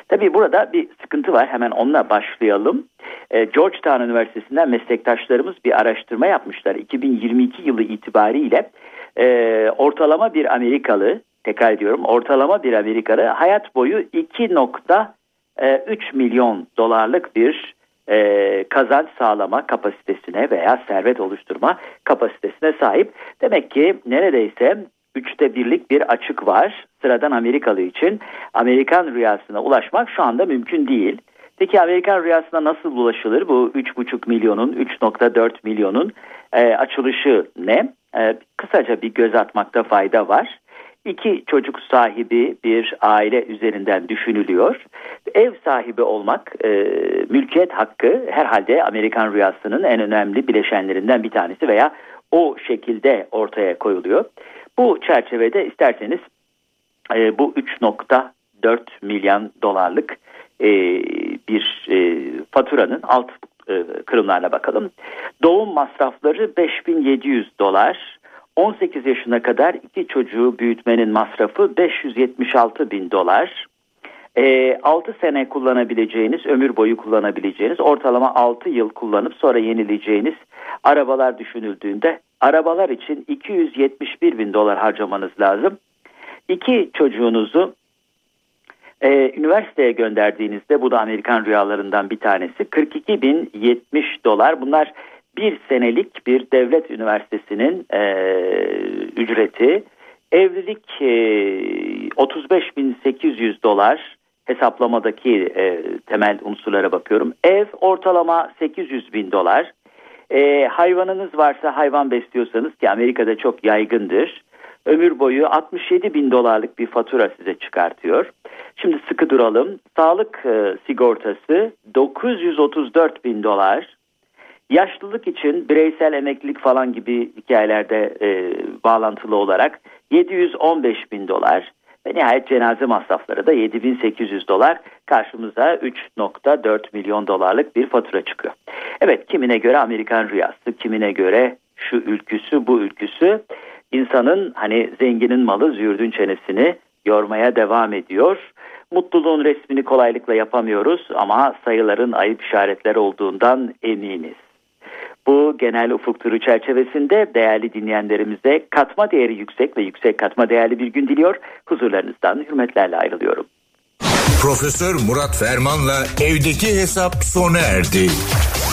Tabii burada bir sıkıntı var. Hemen onunla başlayalım. E, Georgetown Üniversitesi'nden meslektaşlarımız bir araştırma yapmışlar. 2022 yılı itibariyle e, ortalama bir Amerikalı, tekrar ediyorum ortalama bir Amerikalı hayat boyu 2.3 milyon dolarlık bir e, kazanç sağlama kapasitesine veya servet oluşturma kapasitesine sahip. Demek ki neredeyse üçte birlik bir açık var. Sıradan Amerikalı için Amerikan rüyasına ulaşmak şu anda mümkün değil. Peki Amerikan rüyasına nasıl ulaşılır? Bu 3,5 milyonun, 3,4 milyonun e, açılışı ne? E, kısaca bir göz atmakta fayda var. İki çocuk sahibi bir aile üzerinden düşünülüyor. Ev sahibi olmak, e, mülkiyet hakkı herhalde Amerikan rüyasının en önemli bileşenlerinden bir tanesi veya o şekilde ortaya koyuluyor. Bu çerçevede isterseniz e, bu 3.4 milyon dolarlık e, bir e, faturanın alt e, kırımlarına bakalım. Doğum masrafları 5700 dolar. 18 yaşına kadar iki çocuğu büyütmenin masrafı 576 bin dolar. E, 6 sene kullanabileceğiniz, ömür boyu kullanabileceğiniz, ortalama 6 yıl kullanıp sonra yenileyeceğiniz arabalar düşünüldüğünde arabalar için 271 bin dolar harcamanız lazım. İki çocuğunuzu e, üniversiteye gönderdiğinizde bu da Amerikan rüyalarından bir tanesi. 42 bin 70 dolar. Bunlar bir senelik bir devlet üniversitesinin e, ücreti. Evlilik e, 35 bin 800 dolar. Hesaplamadaki e, temel unsurlara bakıyorum. Ev ortalama 800 bin dolar. E, hayvanınız varsa hayvan besliyorsanız ki Amerika'da çok yaygındır ömür boyu 67 bin dolarlık bir fatura size çıkartıyor. Şimdi sıkı duralım. Sağlık e, sigortası 934 bin dolar. Yaşlılık için bireysel emeklilik falan gibi hikayelerde e, bağlantılı olarak 715 bin dolar. Ve nihayet cenaze masrafları da 7800 dolar karşımıza 3.4 milyon dolarlık bir fatura çıkıyor. Evet kimine göre Amerikan rüyası, kimine göre şu ülküsü bu ülküsü insanın hani zenginin malı züğürdün çenesini yormaya devam ediyor. Mutluluğun resmini kolaylıkla yapamıyoruz ama sayıların ayıp işaretler olduğundan eminiz. Bu genel ufuk turu çerçevesinde değerli dinleyenlerimize katma değeri yüksek ve yüksek katma değerli bir gün diliyor. Huzurlarınızdan hürmetlerle ayrılıyorum. Profesör Murat Ferman'la evdeki hesap sona erdi.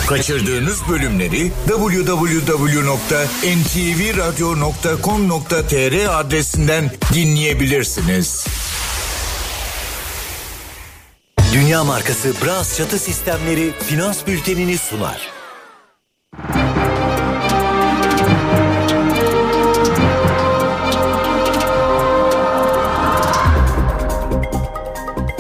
Kaçırdığınız bölümleri www.ntvradio.com.tr adresinden dinleyebilirsiniz. Dünya markası Bras çatı sistemleri finans bültenini sunar.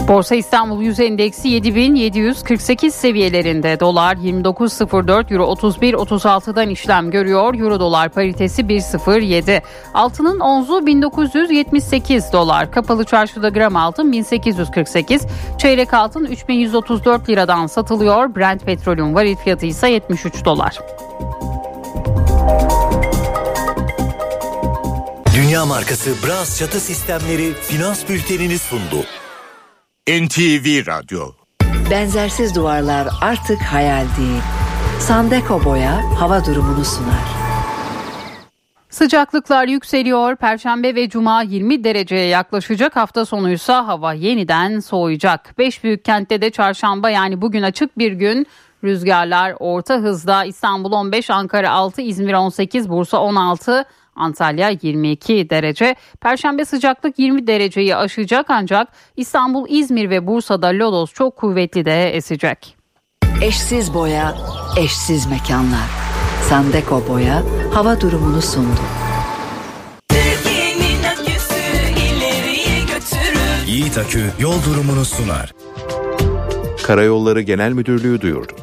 Borsa İstanbul Yüz Endeksi 7748 seviyelerinde. Dolar 29.04, Euro 31.36'dan işlem görüyor. Euro dolar paritesi 1.07. Altının onzu 1978 dolar. Kapalı çarşıda gram altın 1848. Çeyrek altın 3134 liradan satılıyor. Brent petrolün varil fiyatı ise 73 dolar. Dünya markası Bras çatı sistemleri finans bültenini sundu. NTV Radyo Benzersiz duvarlar artık hayal değil. Sandeko Boya hava durumunu sunar. Sıcaklıklar yükseliyor. Perşembe ve cuma 20 dereceye yaklaşacak. Hafta sonuysa hava yeniden soğuyacak. 5 büyük kentte de çarşamba yani bugün açık bir gün. Rüzgarlar orta hızda İstanbul 15, Ankara 6, İzmir 18, Bursa 16, Antalya 22 derece. Perşembe sıcaklık 20 dereceyi aşacak ancak İstanbul, İzmir ve Bursa'da lodos çok kuvvetli de esecek. Eşsiz boya, eşsiz mekanlar. Sandeko Boya hava durumunu sundu. Yiğit Akü yol durumunu sunar. Karayolları Genel Müdürlüğü duyurdu.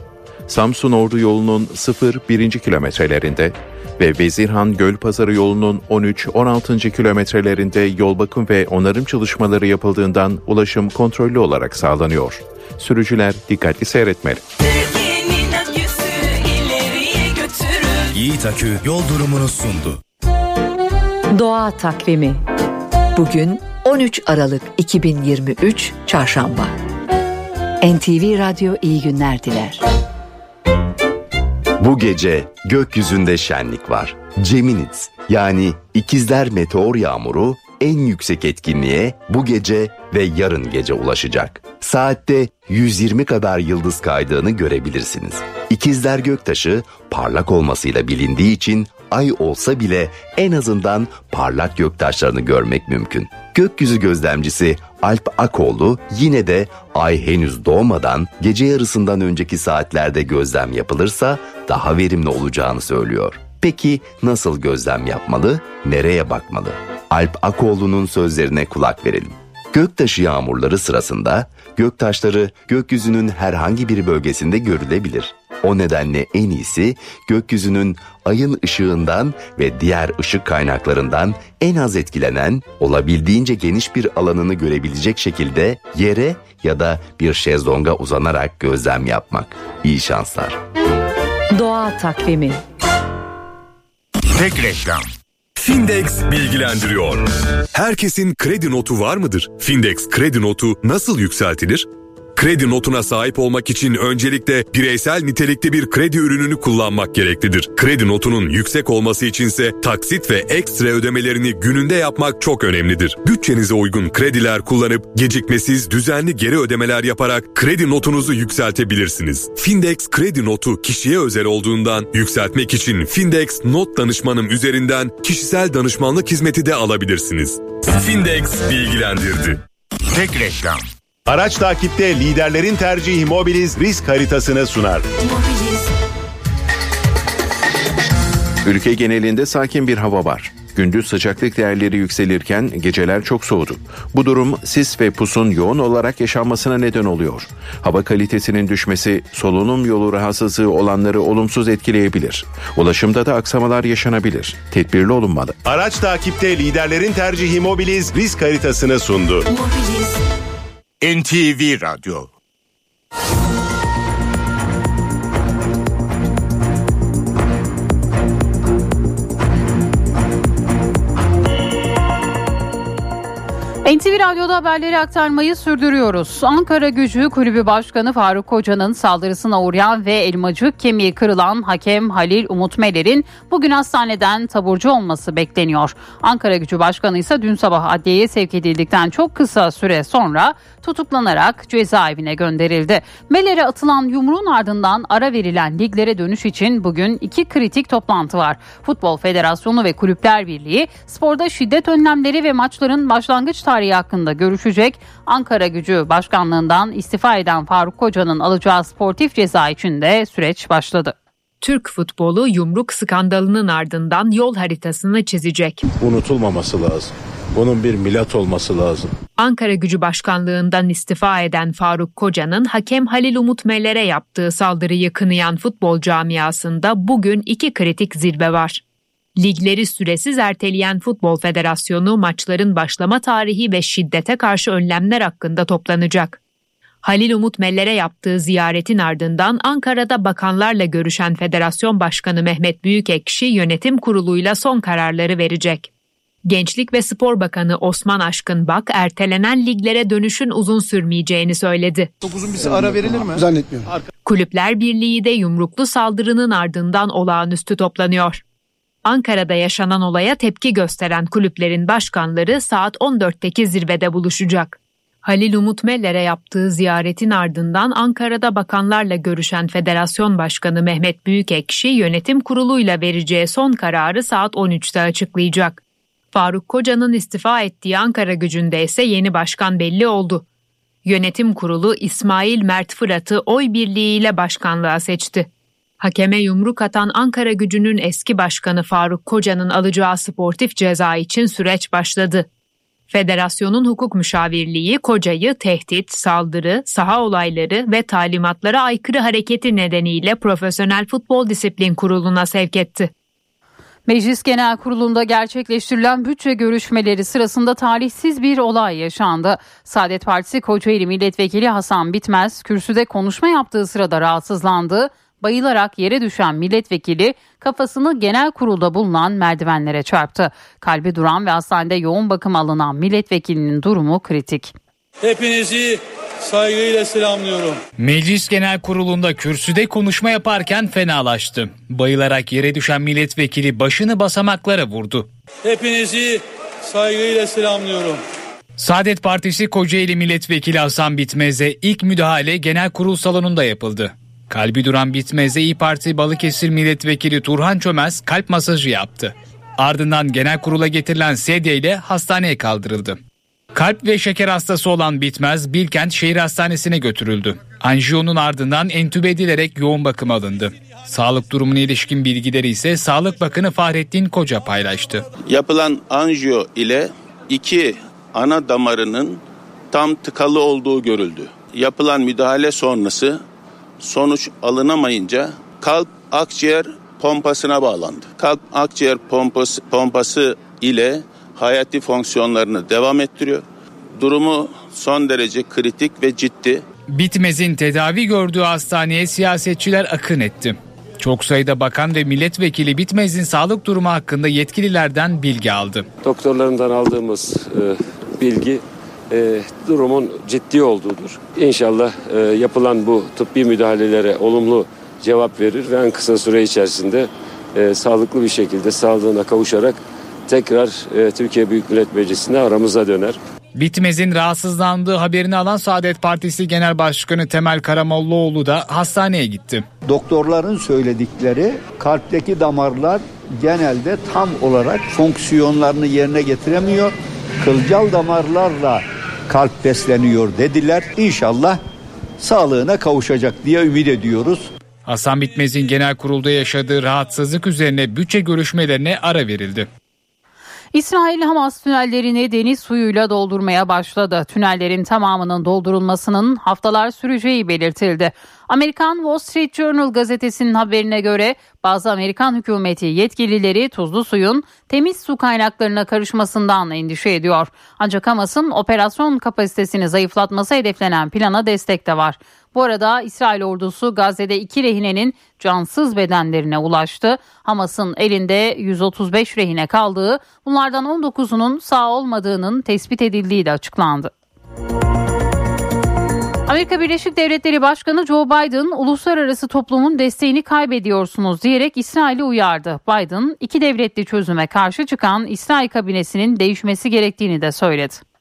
Samsun Ordu yolunun 0-1. kilometrelerinde ve Vezirhan Gölpazarı yolunun 13-16. kilometrelerinde yol bakım ve onarım çalışmaları yapıldığından ulaşım kontrollü olarak sağlanıyor. Sürücüler dikkatli seyretmeli. Yiğit Akü yol durumunu sundu. Doğa takvimi. Bugün 13 Aralık 2023 Çarşamba. NTV Radyo iyi günler diler. Bu gece gökyüzünde şenlik var. Geminids yani ikizler meteor yağmuru en yüksek etkinliğe bu gece ve yarın gece ulaşacak. Saatte 120 kadar yıldız kaydığını görebilirsiniz. İkizler göktaşı parlak olmasıyla bilindiği için ay olsa bile en azından parlak göktaşlarını görmek mümkün. Gökyüzü gözlemcisi Alp Akoğlu yine de ay henüz doğmadan gece yarısından önceki saatlerde gözlem yapılırsa daha verimli olacağını söylüyor. Peki nasıl gözlem yapmalı, nereye bakmalı? Alp Akoğlu'nun sözlerine kulak verelim. Göktaşı yağmurları sırasında göktaşları gökyüzünün herhangi bir bölgesinde görülebilir. O nedenle en iyisi gökyüzünün ayın ışığından ve diğer ışık kaynaklarından en az etkilenen, olabildiğince geniş bir alanını görebilecek şekilde yere ya da bir şezlonga uzanarak gözlem yapmak. İyi şanslar. Doğa takvimi. Tek reklam. Findex bilgilendiriyor. Herkesin kredi notu var mıdır? Findex kredi notu nasıl yükseltilir? Kredi notuna sahip olmak için öncelikle bireysel nitelikte bir kredi ürününü kullanmak gereklidir. Kredi notunun yüksek olması içinse taksit ve ekstra ödemelerini gününde yapmak çok önemlidir. Bütçenize uygun krediler kullanıp gecikmesiz düzenli geri ödemeler yaparak kredi notunuzu yükseltebilirsiniz. Findex kredi notu kişiye özel olduğundan yükseltmek için Findex not danışmanım üzerinden kişisel danışmanlık hizmeti de alabilirsiniz. Findex bilgilendirdi. Tek reklam. Araç takipte liderlerin tercihi Mobiliz risk haritasını sunar. Ülke genelinde sakin bir hava var. Gündüz sıcaklık değerleri yükselirken geceler çok soğudu. Bu durum sis ve pusun yoğun olarak yaşanmasına neden oluyor. Hava kalitesinin düşmesi solunum yolu rahatsızlığı olanları olumsuz etkileyebilir. Ulaşımda da aksamalar yaşanabilir. Tedbirli olunmalı. Araç takipte liderlerin tercihi Mobiliz risk haritasını sundu. NTV Radyo NTV Radyo'da haberleri aktarmayı sürdürüyoruz. Ankara Gücü Kulübü Başkanı Faruk Koca'nın saldırısına uğrayan ve elmacık kemiği kırılan hakem Halil Umut Meler'in bugün hastaneden taburcu olması bekleniyor. Ankara Gücü Başkanı ise dün sabah adliyeye sevk edildikten çok kısa süre sonra tutuklanarak cezaevine gönderildi. Meler'e atılan yumruğun ardından ara verilen liglere dönüş için bugün iki kritik toplantı var. Futbol Federasyonu ve Kulüpler Birliği sporda şiddet önlemleri ve maçların başlangıç tarihi hakkında görüşecek. Ankara Gücü Başkanlığından istifa eden Faruk Koca'nın alacağı sportif ceza için de süreç başladı. Türk futbolu yumruk skandalının ardından yol haritasını çizecek. Unutulmaması lazım. Bunun bir milat olması lazım. Ankara Gücü Başkanlığından istifa eden Faruk Koca'nın hakem Halil Umut Meller'e yaptığı saldırıyı kınayan futbol camiasında bugün iki kritik zirve var. Ligleri süresiz erteleyen Futbol Federasyonu maçların başlama tarihi ve şiddete karşı önlemler hakkında toplanacak. Halil Umut Meller'e yaptığı ziyaretin ardından Ankara'da bakanlarla görüşen Federasyon Başkanı Mehmet Büyükekşi yönetim kuruluyla son kararları verecek. Gençlik ve Spor Bakanı Osman Aşkın Bak ertelenen liglere dönüşün uzun sürmeyeceğini söyledi. Uzun bir ara verilir mi? Zannetmiyorum. Kulüpler Birliği de yumruklu saldırının ardından olağanüstü toplanıyor. Ankara'da yaşanan olaya tepki gösteren kulüplerin başkanları saat 14'teki zirvede buluşacak. Halil Umut Meller'e yaptığı ziyaretin ardından Ankara'da bakanlarla görüşen Federasyon Başkanı Mehmet Büyükekşi yönetim kuruluyla vereceği son kararı saat 13'te açıklayacak. Faruk Koca'nın istifa ettiği Ankara gücünde ise yeni başkan belli oldu. Yönetim kurulu İsmail Mert Fırat'ı oy birliğiyle başkanlığa seçti. Hakeme yumruk atan Ankara gücünün eski başkanı Faruk Koca'nın alacağı sportif ceza için süreç başladı. Federasyonun hukuk müşavirliği Koca'yı tehdit, saldırı, saha olayları ve talimatlara aykırı hareketi nedeniyle Profesyonel Futbol Disiplin Kurulu'na sevk etti. Meclis Genel Kurulu'nda gerçekleştirilen bütçe görüşmeleri sırasında talihsiz bir olay yaşandı. Saadet Partisi Kocaeli Milletvekili Hasan Bitmez kürsüde konuşma yaptığı sırada rahatsızlandı. Bayılarak yere düşen milletvekili kafasını genel kurulda bulunan merdivenlere çarptı. Kalbi duran ve hastanede yoğun bakım alınan milletvekilinin durumu kritik. Hepinizi saygıyla selamlıyorum. Meclis Genel Kurulu'nda kürsüde konuşma yaparken fenalaştı. Bayılarak yere düşen milletvekili başını basamaklara vurdu. Hepinizi saygıyla selamlıyorum. Saadet Partisi Kocaeli Milletvekili Hasan Bitmez'e ilk müdahale genel kurul salonunda yapıldı. Kalbi duran Bitmez'e İyi Parti Balıkesir Milletvekili Turhan Çömez kalp masajı yaptı. Ardından genel kurula getirilen sedye ile hastaneye kaldırıldı. Kalp ve şeker hastası olan Bitmez Bilkent Şehir Hastanesi'ne götürüldü. Anjiyonun ardından entübe edilerek yoğun bakım alındı. Sağlık durumuna ilişkin bilgileri ise Sağlık Bakanı Fahrettin Koca paylaştı. Yapılan anjiyo ile iki ana damarının tam tıkalı olduğu görüldü. Yapılan müdahale sonrası sonuç alınamayınca kalp akciğer pompasına bağlandı. Kalp akciğer pompası, pompası ile hayati fonksiyonlarını devam ettiriyor. Durumu son derece kritik ve ciddi. Bitmez'in tedavi gördüğü hastaneye siyasetçiler akın etti. Çok sayıda bakan ve milletvekili Bitmez'in sağlık durumu hakkında yetkililerden bilgi aldı. Doktorlarından aldığımız e, bilgi e, durumun ciddi olduğudur. İnşallah e, yapılan bu tıbbi müdahalelere olumlu cevap verir ve en kısa süre içerisinde e, sağlıklı bir şekilde sağlığına kavuşarak tekrar e, Türkiye Büyük Millet Meclisi'ne aramıza döner. Bitmez'in rahatsızlandığı haberini alan Saadet Partisi Genel Başkanı Temel Karamollaoğlu da hastaneye gitti. Doktorların söyledikleri kalpteki damarlar genelde tam olarak fonksiyonlarını yerine getiremiyor. Kılcal damarlarla kalp besleniyor dediler. İnşallah sağlığına kavuşacak diye ümit ediyoruz. Hasan Bitmez'in genel kurulda yaşadığı rahatsızlık üzerine bütçe görüşmelerine ara verildi. İsrail Hamas tünellerini deniz suyuyla doldurmaya başladı. Tünellerin tamamının doldurulmasının haftalar süreceği belirtildi. Amerikan Wall Street Journal gazetesinin haberine göre bazı Amerikan hükümeti yetkilileri tuzlu suyun temiz su kaynaklarına karışmasından endişe ediyor. Ancak Hamas'ın operasyon kapasitesini zayıflatması hedeflenen plana destek de var. Bu arada İsrail ordusu Gazze'de iki rehinenin cansız bedenlerine ulaştı. Hamas'ın elinde 135 rehine kaldığı, bunlardan 19'unun sağ olmadığının tespit edildiği de açıklandı. Amerika Birleşik Devletleri Başkanı Joe Biden uluslararası toplumun desteğini kaybediyorsunuz diyerek İsrail'i uyardı. Biden iki devletli çözüme karşı çıkan İsrail kabinesinin değişmesi gerektiğini de söyledi.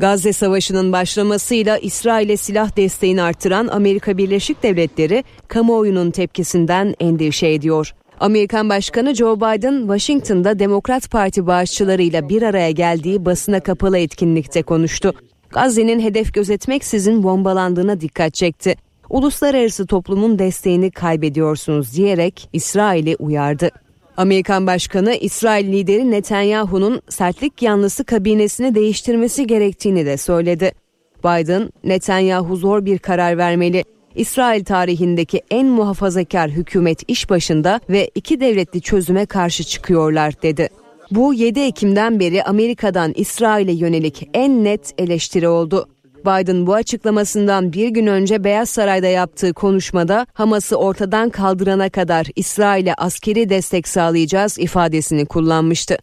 Gazze Savaşı'nın başlamasıyla İsrail'e silah desteğini artıran Amerika Birleşik Devletleri kamuoyunun tepkisinden endişe ediyor. Amerikan Başkanı Joe Biden Washington'da Demokrat Parti bağışçılarıyla bir araya geldiği basına kapalı etkinlikte konuştu. Gazze'nin hedef gözetmeksizin bombalandığına dikkat çekti. Uluslararası toplumun desteğini kaybediyorsunuz diyerek İsrail'i uyardı. Amerikan Başkanı İsrail lideri Netanyahu'nun sertlik yanlısı kabinesini değiştirmesi gerektiğini de söyledi. Biden, Netanyahu zor bir karar vermeli. İsrail tarihindeki en muhafazakar hükümet iş başında ve iki devletli çözüme karşı çıkıyorlar dedi. Bu 7 Ekim'den beri Amerika'dan İsrail'e yönelik en net eleştiri oldu. Biden bu açıklamasından bir gün önce Beyaz Saray'da yaptığı konuşmada Hamas'ı ortadan kaldırana kadar İsrail'e askeri destek sağlayacağız ifadesini kullanmıştı.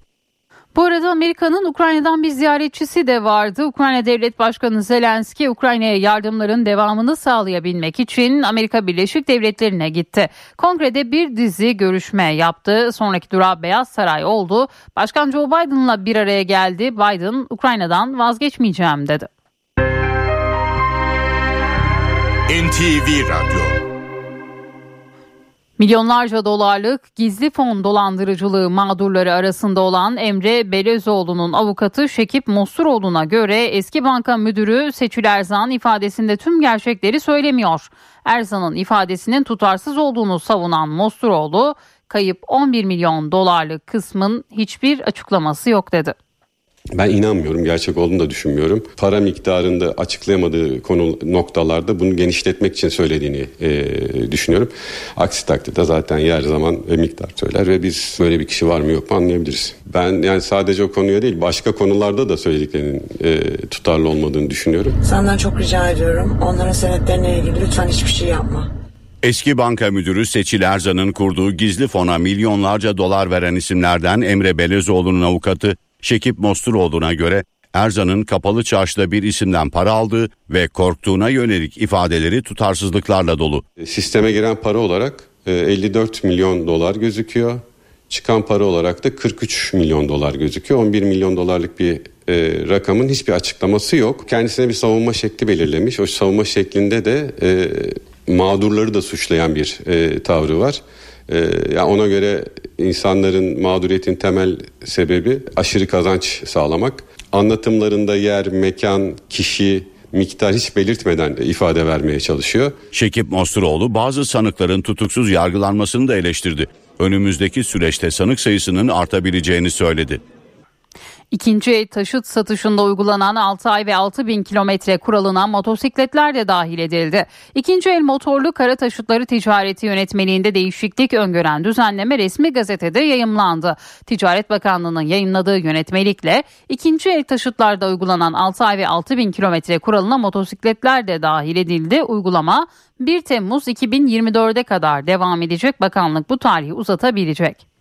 Bu arada Amerika'nın Ukrayna'dan bir ziyaretçisi de vardı. Ukrayna Devlet Başkanı Zelenski Ukrayna'ya yardımların devamını sağlayabilmek için Amerika Birleşik Devletleri'ne gitti. Kongrede bir dizi görüşme yaptı. Sonraki durağı Beyaz Saray oldu. Başkan Joe Biden'la bir araya geldi. Biden Ukrayna'dan vazgeçmeyeceğim dedi. NTV Radyo Milyonlarca dolarlık gizli fon dolandırıcılığı mağdurları arasında olan Emre Belezoğlu'nun avukatı Şekip Mosturoğlu'na göre eski banka müdürü Seçil Erzan ifadesinde tüm gerçekleri söylemiyor. Erzan'ın ifadesinin tutarsız olduğunu savunan Mosturoğlu, kayıp 11 milyon dolarlık kısmın hiçbir açıklaması yok dedi. Ben inanmıyorum, gerçek olduğunu da düşünmüyorum. Para miktarında açıklayamadığı konu noktalarda bunu genişletmek için söylediğini e, düşünüyorum. Aksi takdirde zaten yer zaman ve miktar söyler ve biz böyle bir kişi var mı yok mu anlayabiliriz. Ben yani sadece o konuya değil başka konularda da söylediklerinin e, tutarlı olmadığını düşünüyorum. Senden çok rica ediyorum onların senetlerine ilgili lütfen hiçbir şey yapma. Eski banka müdürü Seçil Erzan'ın kurduğu gizli fona milyonlarca dolar veren isimlerden Emre Belezoğlu'nun avukatı Şekip Mosturoğlu'na göre Erzan'ın kapalı çarşıda bir isimden para aldığı ve korktuğuna yönelik ifadeleri tutarsızlıklarla dolu. Sisteme giren para olarak 54 e, milyon dolar gözüküyor. Çıkan para olarak da 43 milyon dolar gözüküyor. 11 milyon dolarlık bir e, rakamın hiçbir açıklaması yok. Kendisine bir savunma şekli belirlemiş. O savunma şeklinde de e, mağdurları da suçlayan bir e, tavrı var. E, yani ona göre insanların mağduriyetin temel sebebi aşırı kazanç sağlamak. Anlatımlarında yer, mekan, kişi, miktar hiç belirtmeden ifade vermeye çalışıyor. Şekip Mosturoğlu bazı sanıkların tutuksuz yargılanmasını da eleştirdi. Önümüzdeki süreçte sanık sayısının artabileceğini söyledi. İkinci el taşıt satışında uygulanan 6 ay ve 6 bin kilometre kuralına motosikletler de dahil edildi. İkinci el motorlu kara taşıtları ticareti yönetmeliğinde değişiklik öngören düzenleme resmi gazetede yayımlandı. Ticaret Bakanlığı'nın yayınladığı yönetmelikle ikinci el taşıtlarda uygulanan 6 ay ve 6 bin kilometre kuralına motosikletler de dahil edildi. Uygulama 1 Temmuz 2024'e kadar devam edecek. Bakanlık bu tarihi uzatabilecek.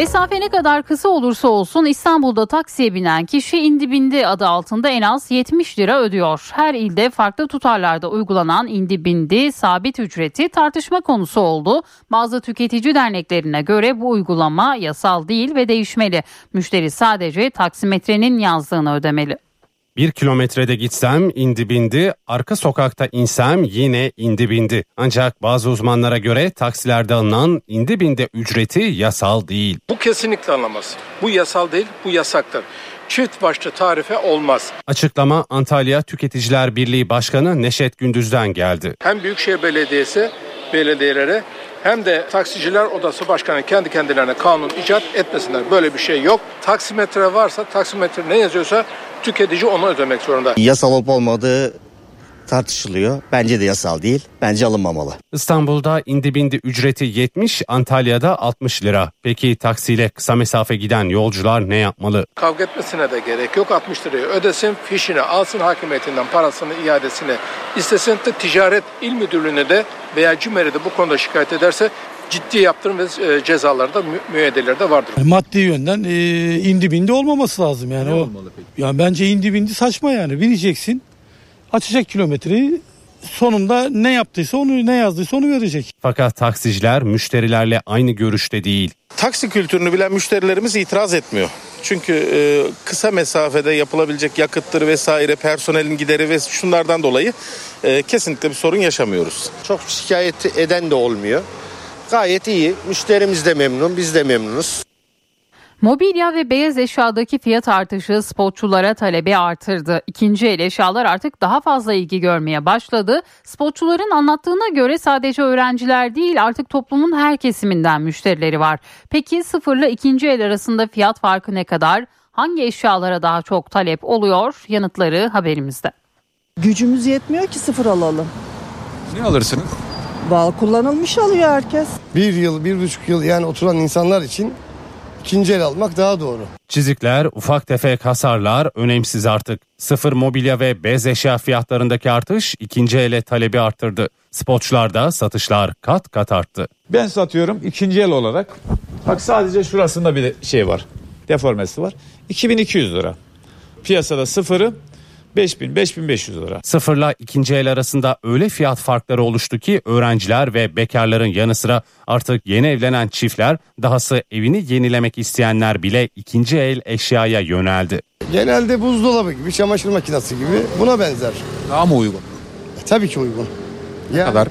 Mesafe ne kadar kısa olursa olsun İstanbul'da taksiye binen kişi indi bindi adı altında en az 70 lira ödüyor. Her ilde farklı tutarlarda uygulanan indi bindi sabit ücreti tartışma konusu oldu. Bazı tüketici derneklerine göre bu uygulama yasal değil ve değişmeli. Müşteri sadece taksimetrenin yazdığını ödemeli. Bir kilometrede gitsem indi bindi, arka sokakta insem yine indi bindi. Ancak bazı uzmanlara göre taksilerde alınan indi bindi ücreti yasal değil. Bu kesinlikle anlamaz. Bu yasal değil, bu yasaktır. Çift başlı tarife olmaz. Açıklama Antalya Tüketiciler Birliği Başkanı Neşet Gündüz'den geldi. Hem Büyükşehir Belediyesi belediyelere hem de taksiciler odası başkanı kendi kendilerine kanun icat etmesinler. Böyle bir şey yok. Taksimetre varsa taksimetre ne yazıyorsa tüketici onu ödemek zorunda. Yasal olup olmadığı tartışılıyor. Bence de yasal değil. Bence alınmamalı. İstanbul'da indi bindi ücreti 70, Antalya'da 60 lira. Peki taksiyle kısa mesafe giden yolcular ne yapmalı? Kavga etmesine de gerek yok. 60 liraya ödesin, fişini alsın, hakimiyetinden parasını iadesini istesin. Ticaret İl Müdürlüğü'ne de veya CİMER'e de bu konuda şikayet ederse ciddi yaptırım ve e, cezalar da müeyyidelerde vardır. Maddi yönden e, indi bindi olmaması lazım yani. Ne o, olmalı peki? Yani bence indi bindi saçma yani. Bineceksin, açacak kilometreyi sonunda ne yaptıysa onu ne yazdıysa onu verecek. Fakat taksiciler müşterilerle aynı görüşte değil. Taksi kültürünü bilen müşterilerimiz itiraz etmiyor. Çünkü e, kısa mesafede yapılabilecek yakıttır vesaire personelin gideri ve şunlardan dolayı e, kesinlikle bir sorun yaşamıyoruz. Çok şikayet eden de olmuyor. Gayet iyi. Müşterimiz de memnun, biz de memnunuz. Mobilya ve beyaz eşyadaki fiyat artışı spotçulara talebi artırdı. İkinci el eşyalar artık daha fazla ilgi görmeye başladı. Spotçuların anlattığına göre sadece öğrenciler değil artık toplumun her kesiminden müşterileri var. Peki sıfırla ikinci el arasında fiyat farkı ne kadar? Hangi eşyalara daha çok talep oluyor? Yanıtları haberimizde. Gücümüz yetmiyor ki sıfır alalım. Ne alırsınız? Bal kullanılmış alıyor herkes. Bir yıl, bir buçuk yıl yani oturan insanlar için ikinci el almak daha doğru. Çizikler, ufak tefek hasarlar önemsiz artık. Sıfır mobilya ve bez eşya fiyatlarındaki artış ikinci ele talebi arttırdı. Spotçularda satışlar kat kat arttı. Ben satıyorum ikinci el olarak. Bak sadece şurasında bir şey var. Deformesi var. 2200 lira. Piyasada sıfırı 5000 5500 lira. Sıfırla ikinci el arasında öyle fiyat farkları oluştu ki öğrenciler ve bekarların yanı sıra artık yeni evlenen çiftler dahası evini yenilemek isteyenler bile ikinci el eşyaya yöneldi. Genelde buzdolabı gibi, çamaşır makinesi gibi buna benzer. Daha mı uygun? E, tabii ki uygun. Ne kadar?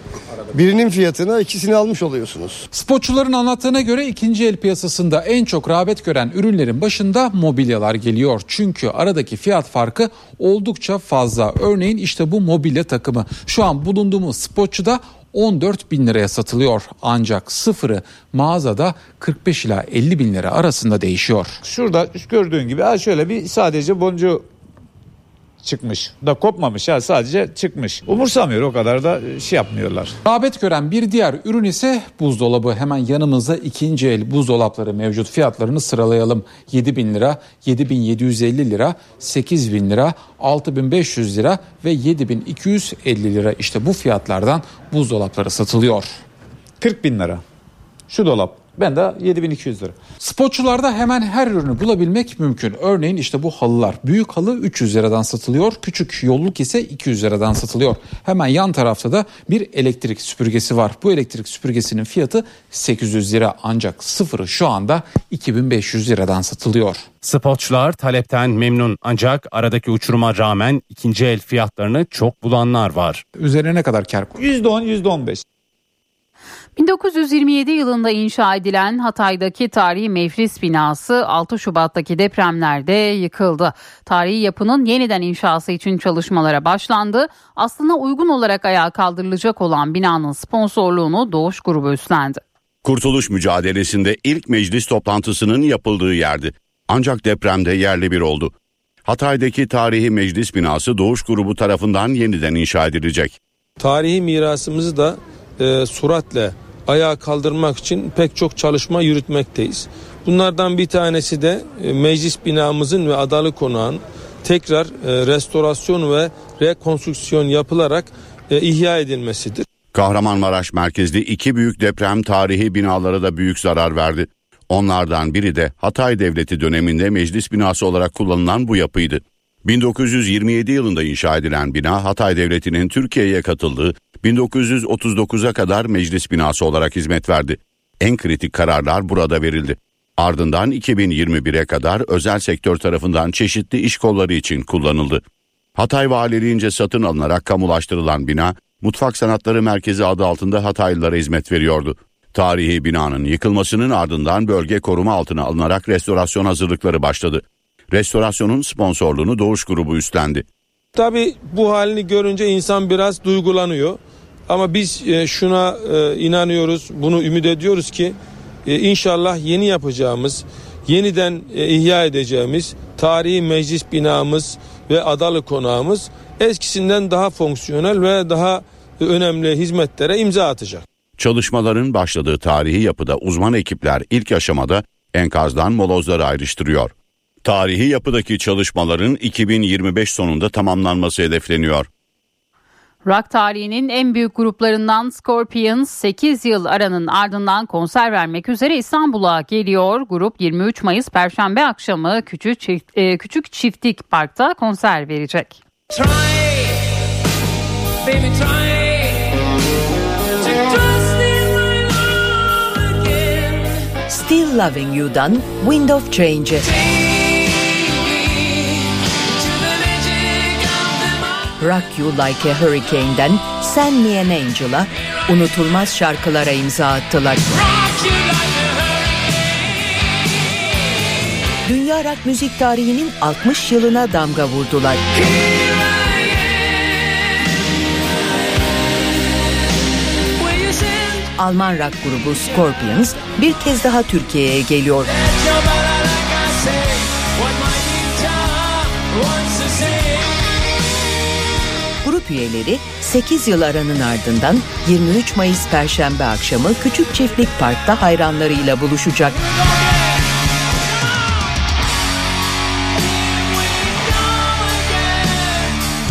Birinin fiyatına ikisini almış oluyorsunuz. Spotçuların anlattığına göre ikinci el piyasasında en çok rağbet gören ürünlerin başında mobilyalar geliyor. Çünkü aradaki fiyat farkı oldukça fazla. Örneğin işte bu mobilya takımı şu an bulunduğumuz spotçuda 14 bin liraya satılıyor. Ancak sıfırı mağazada 45 ila 50 bin lira arasında değişiyor. Şurada gördüğün gibi şöyle bir sadece boncuğu çıkmış. Da kopmamış ha sadece çıkmış. Umursamıyor o kadar da şey yapmıyorlar. Rağbet gören bir diğer ürün ise buzdolabı. Hemen yanımızda ikinci el buzdolapları mevcut. Fiyatlarını sıralayalım. 7 bin lira, 7750 lira, 8 bin lira, 6500 lira ve 7250 lira. İşte bu fiyatlardan buzdolapları satılıyor. 40 bin lira. Şu dolap. Ben de 7200 lira. Spotçularda hemen her ürünü bulabilmek mümkün. Örneğin işte bu halılar. Büyük halı 300 liradan satılıyor. Küçük yolluk ise 200 liradan satılıyor. Hemen yan tarafta da bir elektrik süpürgesi var. Bu elektrik süpürgesinin fiyatı 800 lira ancak sıfırı şu anda 2500 liradan satılıyor. Spotçular talepten memnun ancak aradaki uçuruma rağmen ikinci el fiyatlarını çok bulanlar var. Üzerine ne kadar kar %10 %15. 1927 yılında inşa edilen Hatay'daki tarihi mefris binası 6 Şubat'taki depremlerde yıkıldı. Tarihi yapının yeniden inşası için çalışmalara başlandı. Aslına uygun olarak ayağa kaldırılacak olan binanın sponsorluğunu Doğuş Grubu üstlendi. Kurtuluş mücadelesinde ilk meclis toplantısının yapıldığı yerdi. Ancak depremde yerli bir oldu. Hatay'daki tarihi meclis binası Doğuş Grubu tarafından yeniden inşa edilecek. Tarihi mirasımızı da e, suratle ayağa kaldırmak için pek çok çalışma yürütmekteyiz. Bunlardan bir tanesi de e, meclis binamızın ve adalı konağın tekrar e, restorasyon ve rekonstrüksiyon yapılarak e, ihya edilmesidir. Kahramanmaraş merkezli iki büyük deprem tarihi binalara da büyük zarar verdi. Onlardan biri de Hatay Devleti döneminde meclis binası olarak kullanılan bu yapıydı. 1927 yılında inşa edilen bina Hatay Devleti'nin Türkiye'ye katıldığı 1939'a kadar meclis binası olarak hizmet verdi. En kritik kararlar burada verildi. Ardından 2021'e kadar özel sektör tarafından çeşitli iş kolları için kullanıldı. Hatay Valiliğince satın alınarak kamulaştırılan bina, Mutfak Sanatları Merkezi adı altında Hataylılara hizmet veriyordu. Tarihi binanın yıkılmasının ardından bölge koruma altına alınarak restorasyon hazırlıkları başladı. Restorasyonun sponsorluğunu Doğuş Grubu üstlendi. Tabii bu halini görünce insan biraz duygulanıyor. Ama biz e, şuna e, inanıyoruz, bunu ümit ediyoruz ki e, inşallah yeni yapacağımız, yeniden ihya edeceğimiz tarihi meclis binamız ve adalı konağımız eskisinden daha fonksiyonel ve daha önemli hizmetlere imza atacak. Çalışmaların başladığı tarihi yapıda uzman ekipler ilk aşamada enkazdan molozları ayrıştırıyor. Tarihi yapıdaki çalışmaların 2025 sonunda tamamlanması hedefleniyor. Rock tarihinin en büyük gruplarından Scorpions 8 yıl aranın ardından konser vermek üzere İstanbul'a geliyor. Grup 23 Mayıs Perşembe akşamı Küçük, Çift, e, Küçük Çiftlik Park'ta konser verecek. Try, baby, try. Still Loving You'dan Wind of Change. Rock You Like a Hurricane'den Send Me an Angel'a unutulmaz şarkılara imza attılar. Dünya rock müzik tarihinin 60 yılına damga vurdular. Alman rock grubu Scorpions bir kez daha Türkiye'ye geliyor. Grup üyeleri 8 yıl aranın ardından 23 Mayıs Perşembe akşamı Küçük Çiftlik Park'ta hayranlarıyla buluşacak.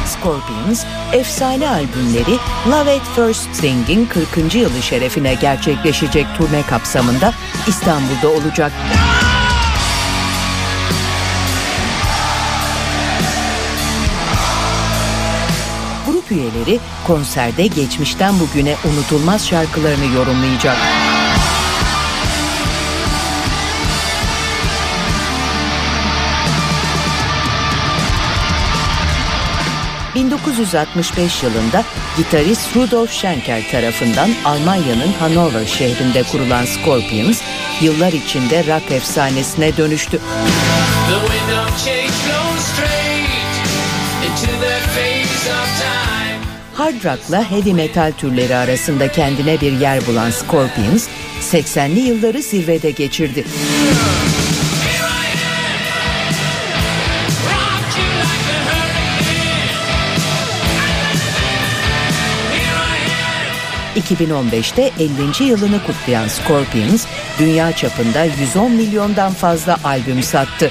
Scorpions, efsane albümleri Love at First Sting'in 40. yılı şerefine gerçekleşecek turne kapsamında İstanbul'da olacak. Grup üyeleri konserde geçmişten bugüne unutulmaz şarkılarını yorumlayacak. 1965 yılında gitarist Rudolf Schenker tarafından Almanya'nın Hannover şehrinde kurulan Scorpions, yıllar içinde rock efsanesine dönüştü. Hard rock'la heavy metal türleri arasında kendine bir yer bulan Scorpions, 80'li yılları zirvede geçirdi. 2015'te 50. yılını kutlayan Scorpions, dünya çapında 110 milyondan fazla albüm sattı.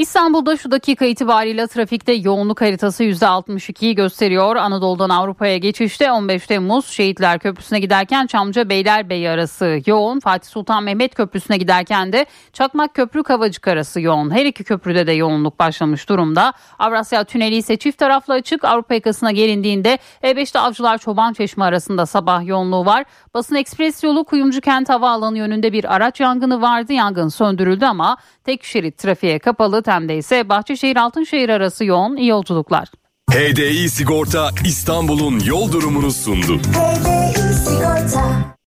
İstanbul'da şu dakika itibariyle trafikte yoğunluk haritası %62'yi gösteriyor. Anadolu'dan Avrupa'ya geçişte 15 Temmuz Şehitler Köprüsü'ne giderken Çamca Beylerbeyi arası yoğun. Fatih Sultan Mehmet Köprüsü'ne giderken de Çakmak Köprü Kavacık arası yoğun. Her iki köprüde de yoğunluk başlamış durumda. Avrasya Tüneli ise çift taraflı açık. Avrupa yakasına gelindiğinde E5'te Avcılar Çoban Çeşme arasında sabah yoğunluğu var. Basın Ekspres yolu Kuyumcu Kent Havaalanı yönünde bir araç yangını vardı. Yangın söndürüldü ama tek şerit trafiğe kapalı. Tem'de ise Bahçeşehir Altınşehir arası yoğun. İyi yolculuklar. HDI Sigorta İstanbul'un yol durumunu sundu. HDI Sigorta